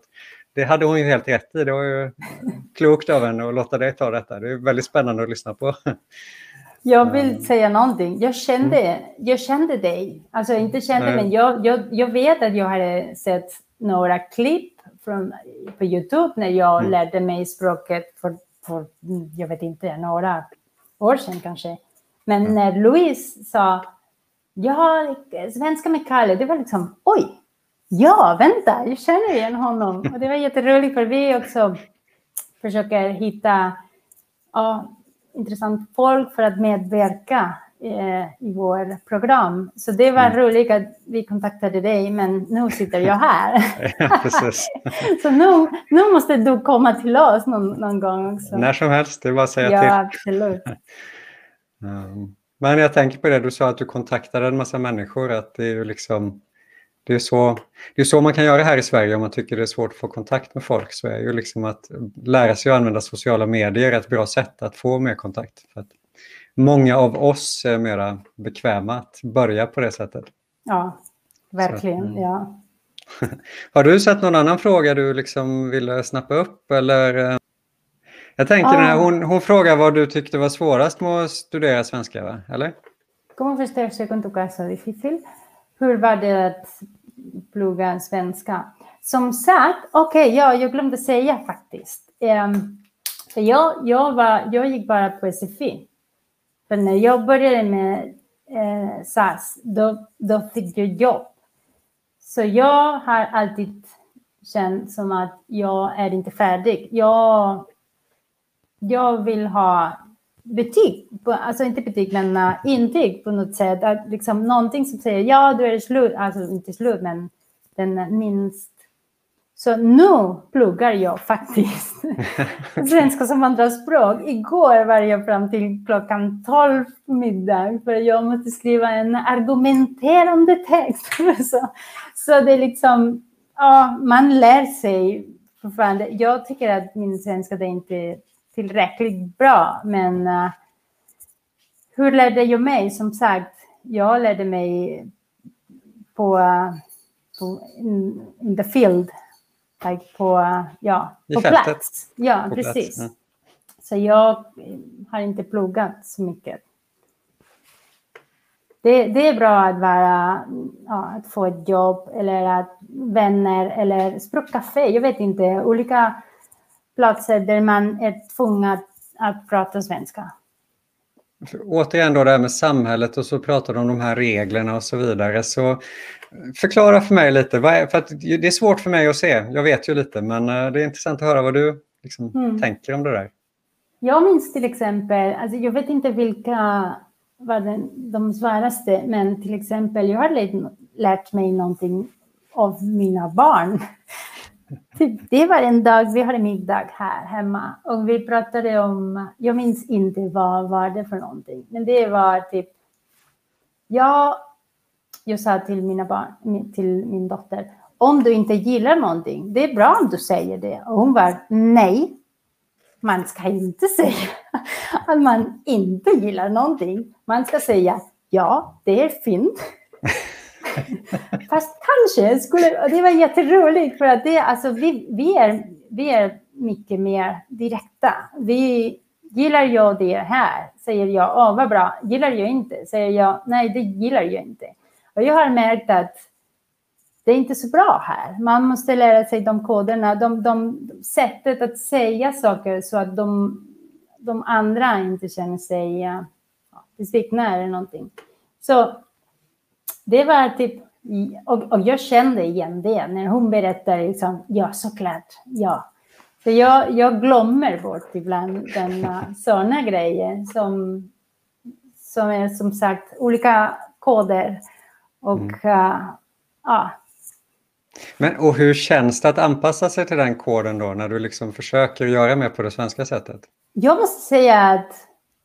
det hade hon ju helt rätt i. Det var ju klokt av henne att låta dig ta detta. Det är väldigt spännande att lyssna på. Jag vill mm. säga någonting. Jag kände, mm. jag kände dig. Alltså inte kände, Nej. men jag, jag, jag vet att jag hade sett några klipp från, på Youtube när jag mm. lärde mig språket för, för, jag vet inte, några år sedan kanske. Men mm. när Louise sa, ja, svenska med Kalle, det var liksom, oj, Ja, vänta, jag känner igen honom. Och det var jätteroligt för vi också försöker hitta ja, intressant folk för att medverka eh, i vårt program. Så det var mm. roligt att vi kontaktade dig, men nu sitter jag här. ja, så nu, nu måste du komma till oss någon, någon gång också. När som helst, det är bara att säga ja, till. Absolut. men jag tänker på det, du sa att du kontaktade en massa människor, att det är ju liksom det är, så, det är så man kan göra här i Sverige om man tycker det är svårt att få kontakt med folk. Så är ju liksom att lära sig att använda sociala medier ett bra sätt att få mer kontakt. För att många av oss är mera bekväma att börja på det sättet. Ja, verkligen. Så, mm. ja. Har du sett någon annan fråga du liksom ville snappa upp? Eller? Jag tänker, ah. hon, hon frågar vad du tyckte var svårast med att studera svenska, va? eller? ¿Cómo fue este con tu caso difícil? Hur var det att plugga svenska? Som sagt, okej, okay, ja, jag glömde säga faktiskt. Um, för jag, jag, var, jag gick bara på SFI. För när jag började med eh, SAS, då, då fick jag jobb. Så jag har alltid känt som att jag är inte färdig. Jag, jag vill ha betyg, alltså inte betyg men uh, intyg på något sätt. Att liksom någonting som säger ja, du är slut, alltså inte slut men den minst. Så nu pluggar jag faktiskt svenska som andraspråk. Igår var jag fram till klockan 12 på middag för jag måste skriva en argumenterande text. så, så det är liksom, ja, man lär sig fortfarande. Jag tycker att min svenska är inte tillräckligt bra, men uh, hur lärde jag mig? Som sagt, jag lärde mig på, uh, på in, in, the field, like på, uh, ja, på plats. Ja, på precis. Plats, ja. Så jag har inte pluggat så mycket. Det, det, är bra att, vara, ja, att få ett jobb eller att vänner eller språkcafé. Jag vet inte, olika platser där man är tvungen att, prata svenska. Återigen då det här med samhället och så pratar du om de här reglerna och så vidare. Så förklara för mig lite, för det är svårt för mig att se, jag vet ju lite, men eh, det är intressant att höra vad du liksom mm. tänker om det där. Jag minns till exempel, alltså jag vet inte vilka var den, de svåraste, men till exempel jag har lärt, lärt mig någonting av mina barn. Typ, det var en dag vi hade middag här hemma och vi pratade om, jag minns inte vad var det för någonting, men det var typ, jag, jag sa till mina barn, till min dotter, om du inte gillar någonting, det är bra om du säger det. Och hon var nej, man ska inte säga att man inte gillar någonting. Man ska säga ja, det är fint. Fast kanske skulle, det var jätteroligt för att det, alltså vi, vi, är, vi är mycket mer direkta. Vi, gillar jag det här? Säger jag, åh vad bra. Gillar jag inte? Säger jag, nej det gillar jag inte. Och jag har märkt att det är inte så bra här. Man måste lära sig de koderna, de, de, sättet att säga saker så att de, de andra inte känner sig ja, besvikna eller någonting. Så det var typ, och, och jag kände igen det när hon berättade, liksom, ja såklart, ja. För jag, jag glömmer bort ibland den, sådana grejer som, som är som sagt olika koder. Och mm. uh, ja. Men, och hur känns det att anpassa sig till den koden då när du liksom försöker göra mer på det svenska sättet? Jag måste säga att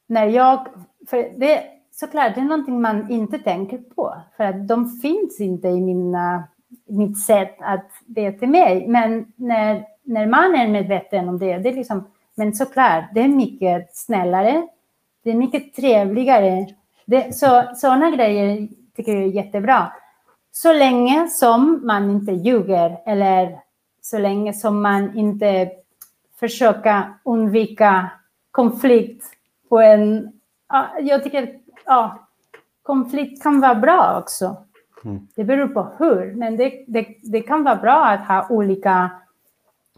när jag, för det, såklart, det är någonting man inte tänker på. För att de finns inte i mina, mitt sätt att be till mig. Men när, när man är medveten om det, det är liksom, men såklart, det är mycket snällare. Det är mycket trevligare. Det, så, sådana grejer tycker jag är jättebra. Så länge som man inte ljuger eller så länge som man inte försöker undvika konflikt på en... Jag tycker ja, konflikt kan vara bra också. Mm. Det beror på hur, men det, det, det kan vara bra att ha olika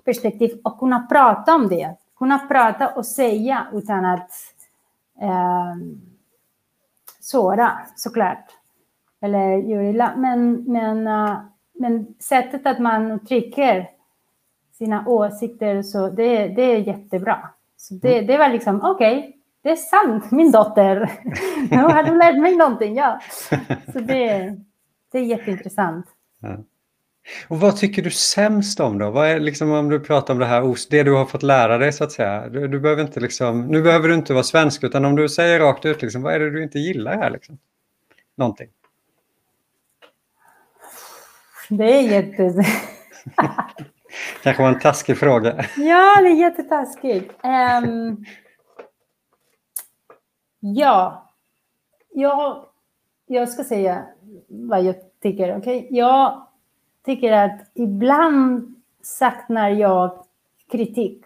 perspektiv och kunna prata om det. Kunna prata och säga utan att eh, såra, såklart. Eller göra illa. Men, men, uh, men sättet att man uttrycker sina åsikter, så det, det är jättebra. Så det, mm. det var liksom, okej, okay, det är sant, min dotter. Har du lärt mig någonting, ja. Så det, det är jätteintressant. Ja. Och vad tycker du sämst om då? Vad är liksom om du pratar om det här, det du har fått lära dig så att säga. Du, du behöver inte liksom, nu behöver du inte vara svensk utan om du säger rakt ut, liksom, vad är det du inte gillar här? Liksom? Någonting. Det är jätte... kanske var en taskig fråga. Ja, det är jättetaskigt. Um, Ja, jag, jag ska säga vad jag tycker. Okay? Jag tycker att ibland saknar jag kritik.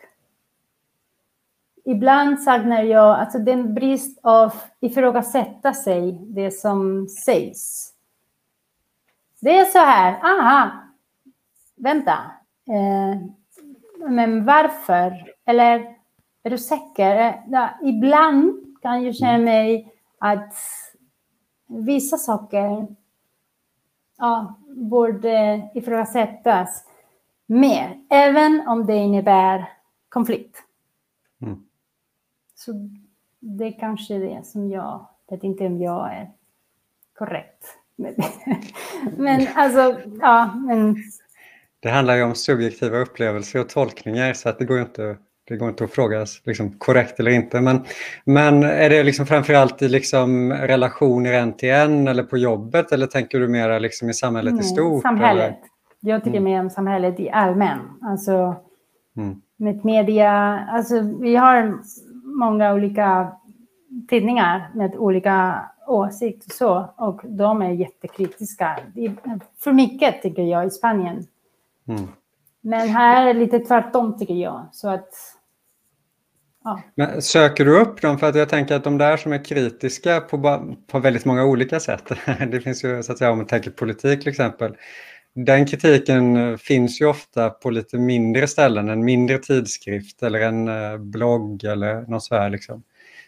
ibland saknar jag alltså den brist av ifrågasätta sig, det som sägs. Det är så här, aha, vänta, eh, men varför? Eller är du säker? Eh, ja, ibland kan jag känna mig att vissa saker ja, borde ifrågasättas mer, även om det innebär konflikt. Mm. Så det är kanske det som jag vet inte om jag är korrekt. men alltså, ja, men... Det handlar ju om subjektiva upplevelser och tolkningar så att det går inte det går inte att fråga liksom, korrekt eller inte. Men, men är det liksom framförallt i liksom relationer en till en eller på jobbet eller tänker du mer liksom i samhället mm, i stort? Samhället. Eller? Jag tycker mm. mer om samhället i allmän. Alltså, mm. med media, alltså, vi har många olika tidningar med olika åsikter så, och de är jättekritiska. Det är för mycket tycker jag i Spanien. Mm. Men här är det lite tvärtom tycker jag. Så att Ja. Men söker du upp dem? För att jag tänker att de där som är kritiska på, på väldigt många olika sätt. Det finns ju, så att säga, om man tänker politik till exempel. Den kritiken finns ju ofta på lite mindre ställen, en mindre tidskrift eller en eh, blogg eller något så här. Liksom.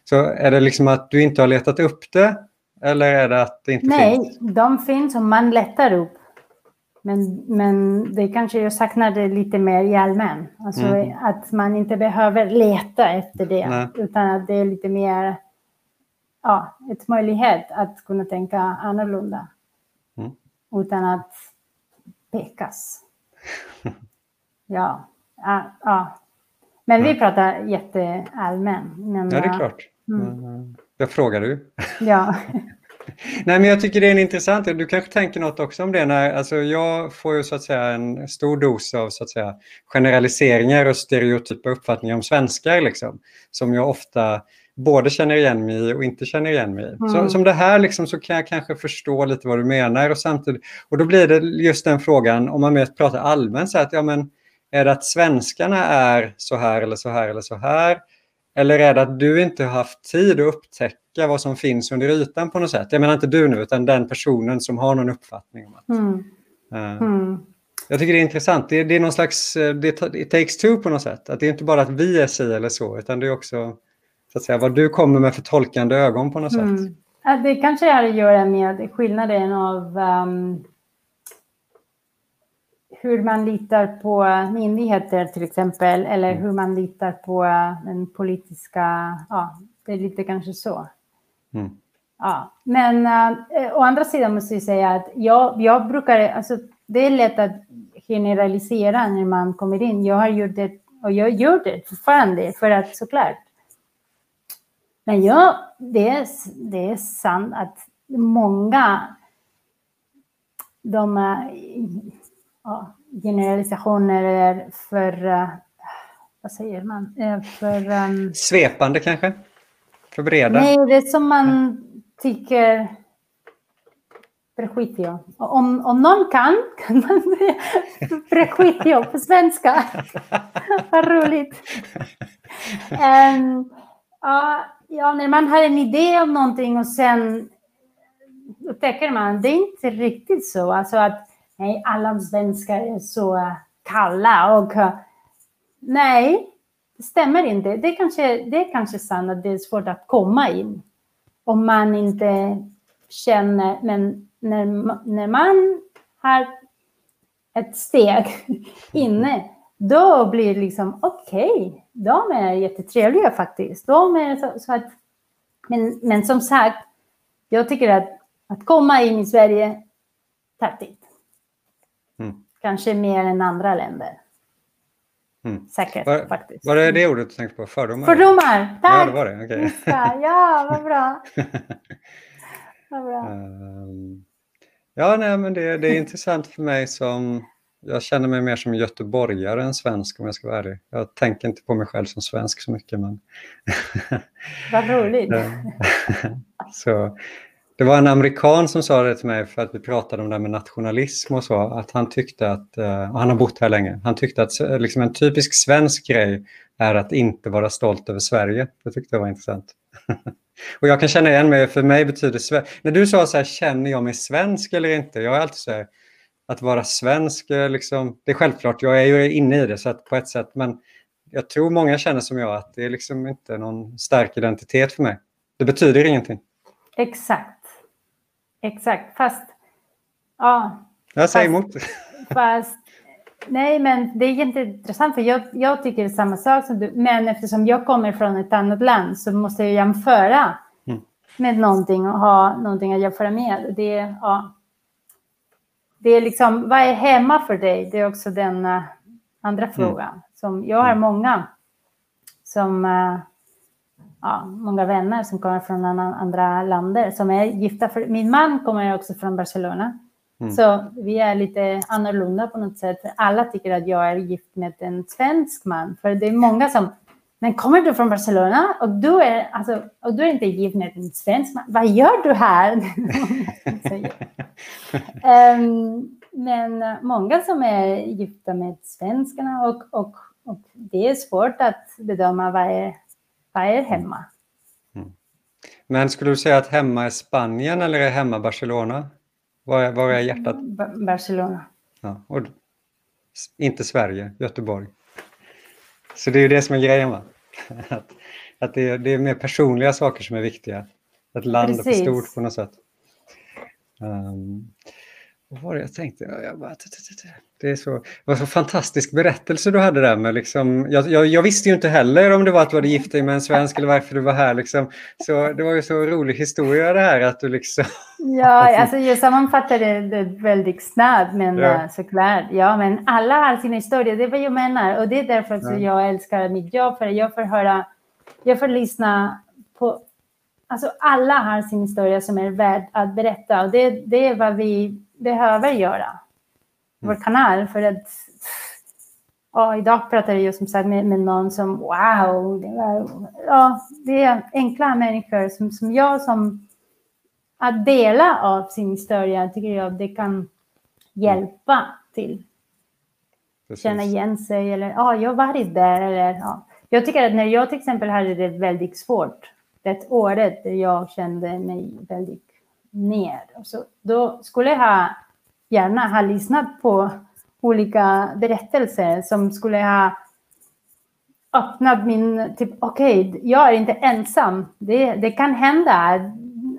Så är det liksom att du inte har letat upp det eller är det att det inte Nej, finns? Nej, de finns och man letar upp. Men, men det kanske jag saknade lite mer i allmän. Alltså mm. att man inte behöver leta efter det, Nej. utan att det är lite mer ja, ett möjlighet att kunna tänka annorlunda. Mm. Utan att pekas. ja, ja, ja. Men vi pratar jätteallmän. Men, ja, det är klart. Mm. Jag frågar du. ja. Nej, men jag tycker det är en intressant, du kanske tänker något också om det. När, alltså jag får ju så att säga en stor dos av så att säga, generaliseringar och stereotypa uppfattningar om svenskar liksom, som jag ofta både känner igen mig i och inte känner igen mig i. Mm. Så, som det här liksom, så kan jag kanske förstå lite vad du menar och samtidigt, och då blir det just den frågan, om man mer pratar allmänt, så att ja men är det att svenskarna är så här eller så här eller så här? Eller är det att du inte har haft tid att upptäcka vad som finns under ytan på något sätt? Jag menar inte du nu, utan den personen som har någon uppfattning om att... Mm. Uh, mm. Jag tycker det är intressant. Det är, det är någon slags, eh, det it takes two på något sätt. Att det är inte bara att vi är si eller så, utan det är också så att säga, vad du kommer med för tolkande ögon på något mm. sätt. det kanske har att göra med skillnaden av um, hur man litar på myndigheter till exempel, eller mm. hur man litar på den politiska, ja, det är lite kanske så. Mm. Ja, men äh, å andra sidan måste jag säga att jag, jag brukar, alltså det är lätt att generalisera när man kommer in. Jag har gjort det och jag gör det fortfarande för att såklart. Men ja, det är, det är sant att många de ja, generalisationer är för, uh, vad säger man, för... Um, Svepande kanske? För breda? Nej, det är som man tycker prejuicio. Om, om någon kan, kan man säga prejuicio på svenska. Vad roligt. Um, ja, ja, när man har en idé om någonting och sen upptäcker man, det är inte riktigt så. Alltså att nej, alla svenskar är så eh, kalla och eh, nej, det stämmer inte. Det är kanske, det är kanske sant att det är svårt att komma in om man inte känner, men när, när man har ett steg inne, då blir det liksom okej, okay, de är jättetrevliga faktiskt. De är så, så, att, men, men som sagt, jag tycker att att komma in i Sverige tar tid. Mm. Kanske mer än andra länder. Mm. Säkert var, faktiskt. Var det det ordet du tänkte på? Fördomar? Fördomar, tack! Ja, det var det. Okay. Ja, vad bra. vad bra. Um, ja, nej, men det, det är intressant för mig som... Jag känner mig mer som göteborgare än svensk om jag ska vara ärlig. Jag tänker inte på mig själv som svensk så mycket. Men vad roligt. så, det var en amerikan som sa det till mig för att vi pratade om det här med nationalism och så, att han tyckte att, och han har bott här länge, han tyckte att eh, liksom en typisk svensk grej är att inte vara stolt över Sverige. Det tyckte jag var intressant. och jag kan känna igen mig, för mig betyder Sverige, när du sa så här, känner jag mig svensk eller inte? Jag är alltid så här, att vara svensk, eh, liksom, det är självklart, jag är ju inne i det så att på ett sätt, men jag tror många känner som jag att det är liksom inte någon stark identitet för mig. Det betyder ingenting. Exakt. Exakt. Fast, ja. Jag säger emot. Fast, nej, men det är jätteintressant för jag, jag tycker samma sak som du. Men eftersom jag kommer från ett annat land så måste jag jämföra mm. med någonting och ha någonting att jämföra med. Det, ja. det är liksom, vad är hemma för dig? Det är också den andra mm. frågan. Som, jag har mm. många som uh, ja, många vänner som kommer från andra länder som är gifta. För min man kommer också från Barcelona. Mm. Så vi är lite annorlunda på något sätt. Alla tycker att jag är gift med en svensk man. För det är många som, men kommer du från Barcelona och du är, alltså, och du är inte gift med en svensk man? Vad gör du här? um, men många som är gifta med svenskarna och, och, och det är svårt att bedöma vad är vad är hemma? Mm. Men skulle du säga att hemma är Spanien eller är hemma Barcelona? Var är, var är hjärtat? Barcelona. Ja, och inte Sverige, Göteborg. Så det är ju det som är grejen va? Att, att det, är, det är mer personliga saker som är viktiga. Ett land är för stort på något sätt. Um, vad var det jag tänkte? Jag bara, det, är så, var så fantastisk berättelse du hade där med liksom, jag, jag, jag, visste ju inte heller om det var att du hade gift dig med en svensk eller varför du var här liksom. Så det var ju så rolig historia det här att du liksom... Ja, alltså jag sammanfattade det väldigt snabbt men ja. Eh, såklart. Ja, men alla har sin historia, det är vad jag menar och det är därför ja. jag älskar mitt jobb för jag får höra, jag får lyssna på Alltså alla har sin historia som är värd att berätta och det, det är vad vi behöver göra. Vår mm. kanal för att ja, idag pratade jag som sagt med, med någon som wow, det, var, ja, det är enkla människor som, som jag som att dela av sin historia tycker jag det kan hjälpa till. Precis. Känna igen sig eller ja, jag har varit där eller ja. Jag tycker att när jag till exempel hade det väldigt svårt, det året där jag kände mig väldigt ner. Så då skulle jag gärna ha lyssnat på olika berättelser som skulle ha öppnat min, typ okej, okay, jag är inte ensam. Det, det kan hända att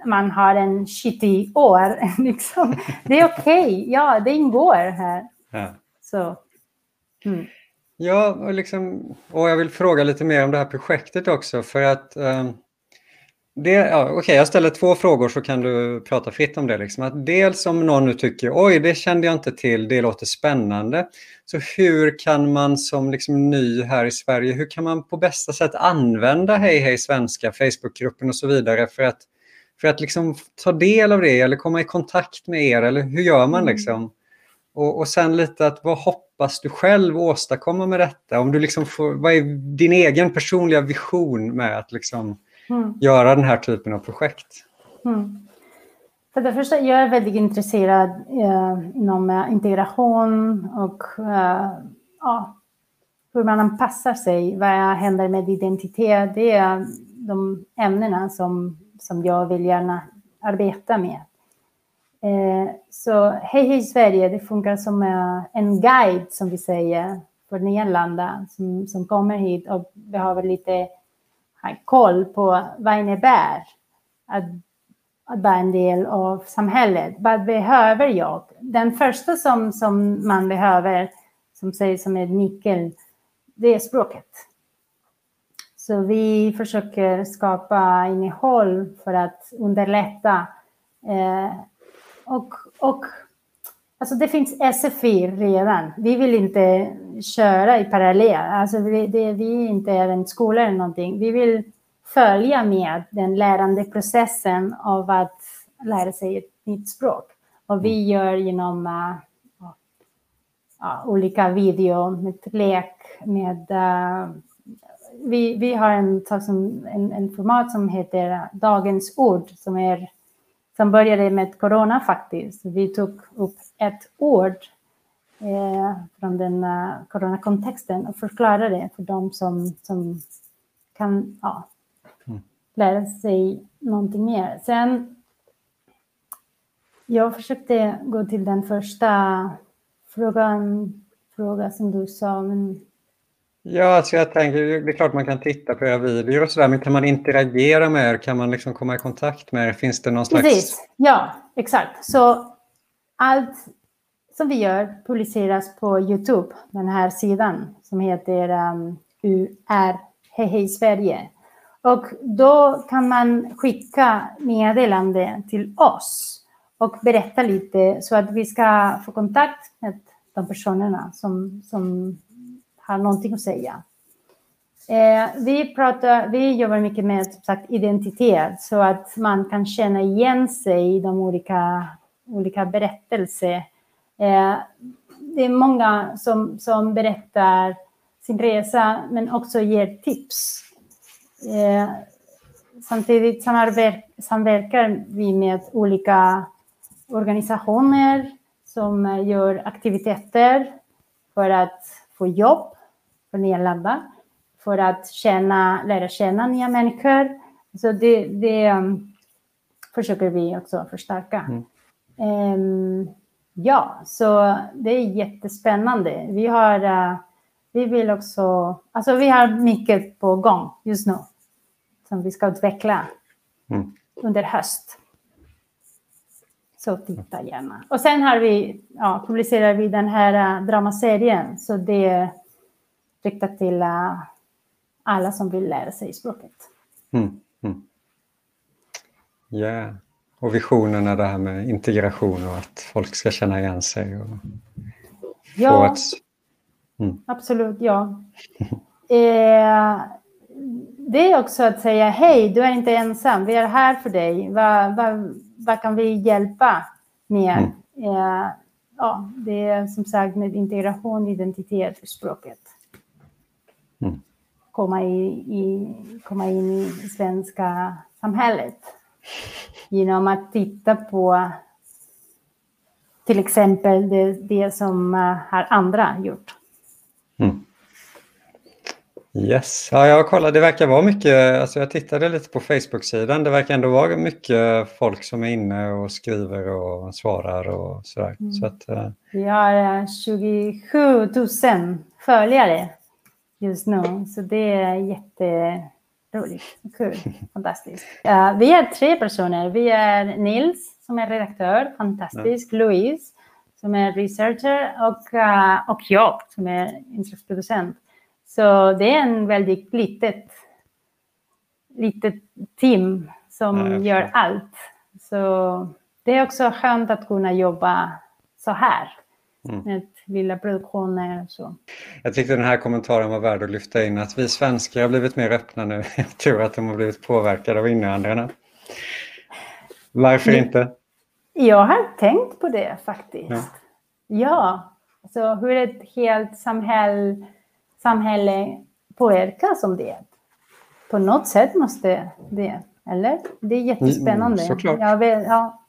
man har en shitty år. Liksom. Det är okej, okay. ja, det ingår här. Ja. Så. Mm. Ja, och, liksom, och jag vill fråga lite mer om det här projektet också för att um det, ja, Okej, okay, jag ställer två frågor så kan du prata fritt om det. Liksom. Att dels om någon nu tycker oj, det kände jag inte till, det låter spännande. Så hur kan man som liksom ny här i Sverige, hur kan man på bästa sätt använda Hej Hej Svenska, Facebookgruppen och så vidare för att, för att liksom ta del av det eller komma i kontakt med er? Eller hur gör man mm. liksom? Och, och sen lite att vad hoppas du själv åstadkomma med detta? Om du liksom får, vad är din egen personliga vision med att liksom mm. göra den här typen av projekt? Mm. För det första, jag är väldigt intresserad eh, inom eh, integration och eh, ja, hur man anpassar sig. Vad händer med identitet? Det är de ämnena som, som jag vill gärna arbeta med. Eh, så Hej Hej Sverige, det funkar som eh, en guide som vi säger för nyanlända som, som kommer hit och behöver lite ha koll på vad innebär att, att vara en del av samhället. Vad behöver jag? Den första som, som man behöver, som sägs som en nyckel, det är språket. Så vi försöker skapa innehåll för att underlätta. Eh, och, och Alltså det finns SFI redan. Vi vill inte köra i parallell. Alltså vi, det, vi inte är en skola eller någonting. Vi vill följa med den lärande processen av att lära sig ett nytt språk. Och vi mm. gör genom uh, uh, olika video med lek, med uh, vi, vi har en, en, en format som heter Dagens ord som är som började med corona faktiskt. Vi tog upp ett ord eh, från den uh, coronakontexten och förklarade för dem som, som kan ja, mm. lära sig någonting mer. Sen jag försökte gå till den första frågan, fråga som du sa. Men... Ja, alltså jag tänker, det är klart man kan titta på era videor och sådär, men kan man interagera med er? Kan man liksom komma i kontakt med er? Finns det någon slags... Precis, ja, exakt. Så allt som vi gör publiceras på Youtube, den här sidan som heter um, UR Hej Hej Sverige. Och då kan man skicka meddelande till oss och berätta lite så att vi ska få kontakt med de personerna som, som har någonting att säga. Eh, vi, pratar, vi jobbar mycket med som sagt, identitet så att man kan känna igen sig i de olika, olika berättelser. Eh, det är många som, som berättar sin resa men också ger tips. Eh, samtidigt samverkar, samverkar vi med olika organisationer som gör aktiviteter för att få jobb för nyanlända, för att känna, lära känna nya människor. Så det, det um, försöker vi också förstärka. Mm. Um, ja, så det är jättespännande. Vi har, uh, vi vill också, alltså vi har mycket på gång just nu som vi ska utveckla mm. under höst. Så titta gärna. Och sen har vi, ja, publicerar vi den här uh, dramaserien. Så det är riktat till uh, alla som vill lära sig språket. Mm. Mm. Yeah. Och visionen är det här med integration och att folk ska känna igen sig. Och ja, ett... mm. absolut. Ja. eh, det är också att säga hej, du är inte ensam, vi är här för dig. Vad, vad, vad kan vi hjälpa med? Mm. Eh, ja, det är som sagt med integration, identitet och språket. Mm. Komma, i, i, komma in i svenska samhället genom att titta på till exempel det, det som uh, har andra gjort. Mm. Yes, ja, jag kollade, det verkar vara mycket, alltså jag tittade lite på Facebook-sidan, det verkar ändå vara mycket folk som är inne och skriver och svarar och sådär. Mm. Så att, uh... Vi har 27 000 följare just nu, så det är jätteroligt, kul, fantastiskt. Uh, vi är tre personer, vi är Nils som är redaktör, fantastisk, mm. Louise som är researcher och, uh, och jag som är inslagsproducent. Så det är en väldigt litet, litet team som ja, gör allt. Så det är också skönt att kunna jobba så här. Mm. Med lilla produktioner och så. Jag tyckte den här kommentaren var värd att lyfta in, att vi svenskar har blivit mer öppna nu. Jag tror att de har blivit påverkade av invandrarna. Varför inte? Jag har tänkt på det faktiskt. Ja. ja. Så hur ett helt samhälle samhälle påverkas av det. På något sätt måste det, eller? Det är jättespännande. Mm, såklart. Vet, ja.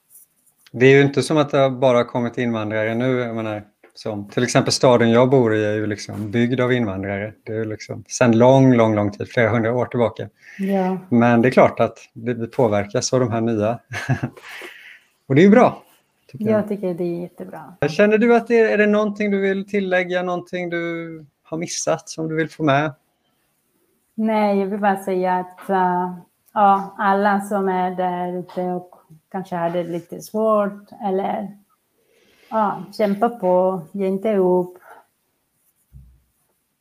Det är ju inte som att det bara kommit invandrare nu. Jag menar, som, till exempel staden jag bor i är ju liksom byggd av invandrare. Det är liksom sedan lång, lång, lång tid, flera hundra år tillbaka. Ja. Men det är klart att det påverkas av de här nya. Och det är ju bra. Tycker jag. jag tycker det är jättebra. Känner du att det är, är det någonting du vill tillägga, någonting du har missat som du vill få med? Nej, jag vill bara säga att uh, ja, alla som är där ute och kanske har det lite svårt eller ja, kämpa på, ge inte upp.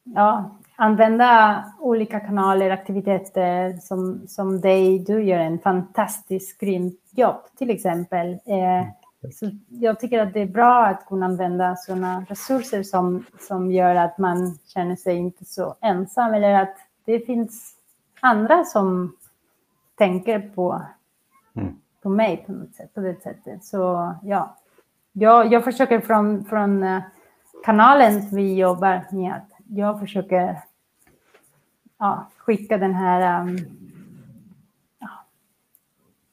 Ja, använda olika kanaler, aktiviteter som, som dig. Du gör en fantastisk grymt jobb till exempel. Eh, så jag tycker att det är bra att kunna använda sådana resurser som, som gör att man känner sig inte så ensam eller att det finns andra som tänker på, mm. på mig på något sätt, på det sättet. Så ja, jag, jag försöker från, från eh, kanalen vi jobbar med, att jag försöker ja, skicka den här um,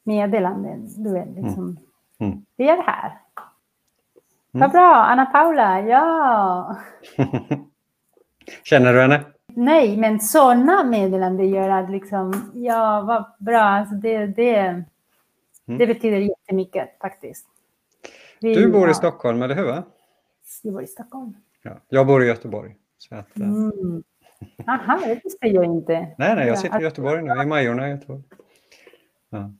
meddelanden. Du vet, liksom. Mm. Mm. Vi är här. Mm. Vad bra, Anna Paula, ja. Känner du henne? Nej, men sådana meddelanden gör att liksom, ja, vad bra. Alltså det, det, mm. det betyder jättemycket faktiskt. Du bor i Stockholm, eller hur? Jag bor i Stockholm. Ja, jag bor i Göteborg. Så att, eh, mm. Aha, det visste jag inte. Nej, nej, jag sitter i Göteborg nu, i Majorna i Göteborg. Ja.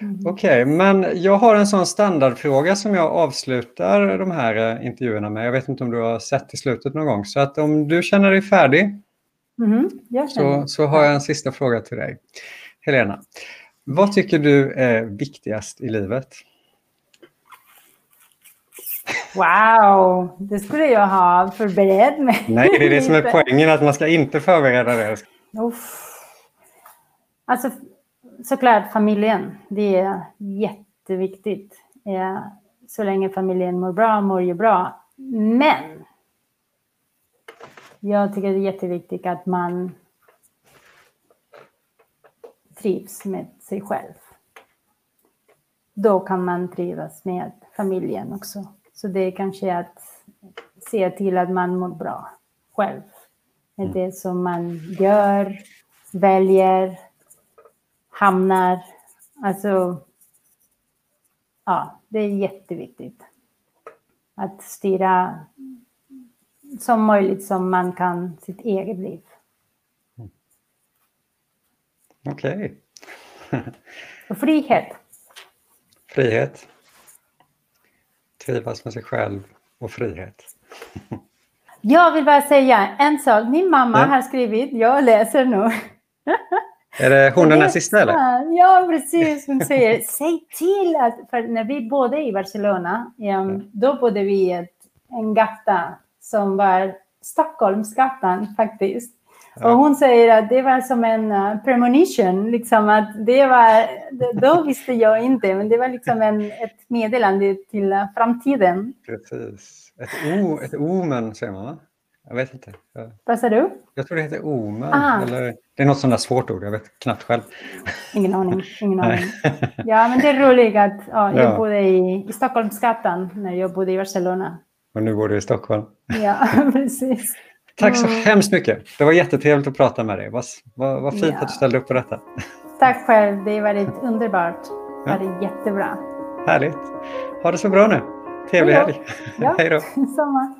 Mm. Okej, okay, men jag har en sån standardfråga som jag avslutar de här eh, intervjuerna med. Jag vet inte om du har sett i slutet någon gång. Så att om du känner dig färdig mm. så, så har jag en sista fråga till dig. Helena, vad tycker du är viktigast i livet? Wow, det skulle jag ha förberett mig. Nej, det är det som är poängen, att man ska inte förbereda det. Uff. Alltså, såklart familjen. Det är jätteviktigt. Så länge familjen mår bra, mår ju bra. Men jag tycker det är jätteviktigt att man trivs med sig själv. Då kan man trivas med familjen också. Så det är kanske att se till att man mår bra själv. Med mm. det som man gör, väljer, hamnar. Alltså, ja, det är jätteviktigt. Att styra som möjligt som man kan sitt eget liv. Mm. Okej. Okay. Frihet. Frihet trivas med sig själv och frihet. Jag vill bara säga en sak. Min mamma ja. har skrivit, jag läser nu. Är det hon den sista eller? Ja, precis. Hon säger, säg till att, för när vi bodde i Barcelona, då bodde vi i en gata som var Stockholmsgatan faktiskt. Och hon säger att det var som en uh, premonition, liksom att det var, då visste jag inte, men det var liksom en, ett meddelande till uh, framtiden. Precis. Ett, o, ett omen säger man va? Jag vet inte. Vad sa du? Jag tror det heter omen. Ah. Eller, det är något sånt där svårt ord, jag vet knappt själv. Ingen aning. Ingen aning. Ja, men det är roligt att ja, jag ja. bodde i, i Stockholmsgatan när jag bodde i Barcelona. Och nu bor du i Stockholm. Ja, precis. Tack så mm. hemskt mycket. Det var jättetrevligt att prata med dig. Vad, vad, vad fint ja. att du ställde upp på detta. Tack själv. Det har varit underbart. Det var ja. jättebra. Härligt. Ha det så bra nu. Trevlig helg. Ja, Hej då. Samma.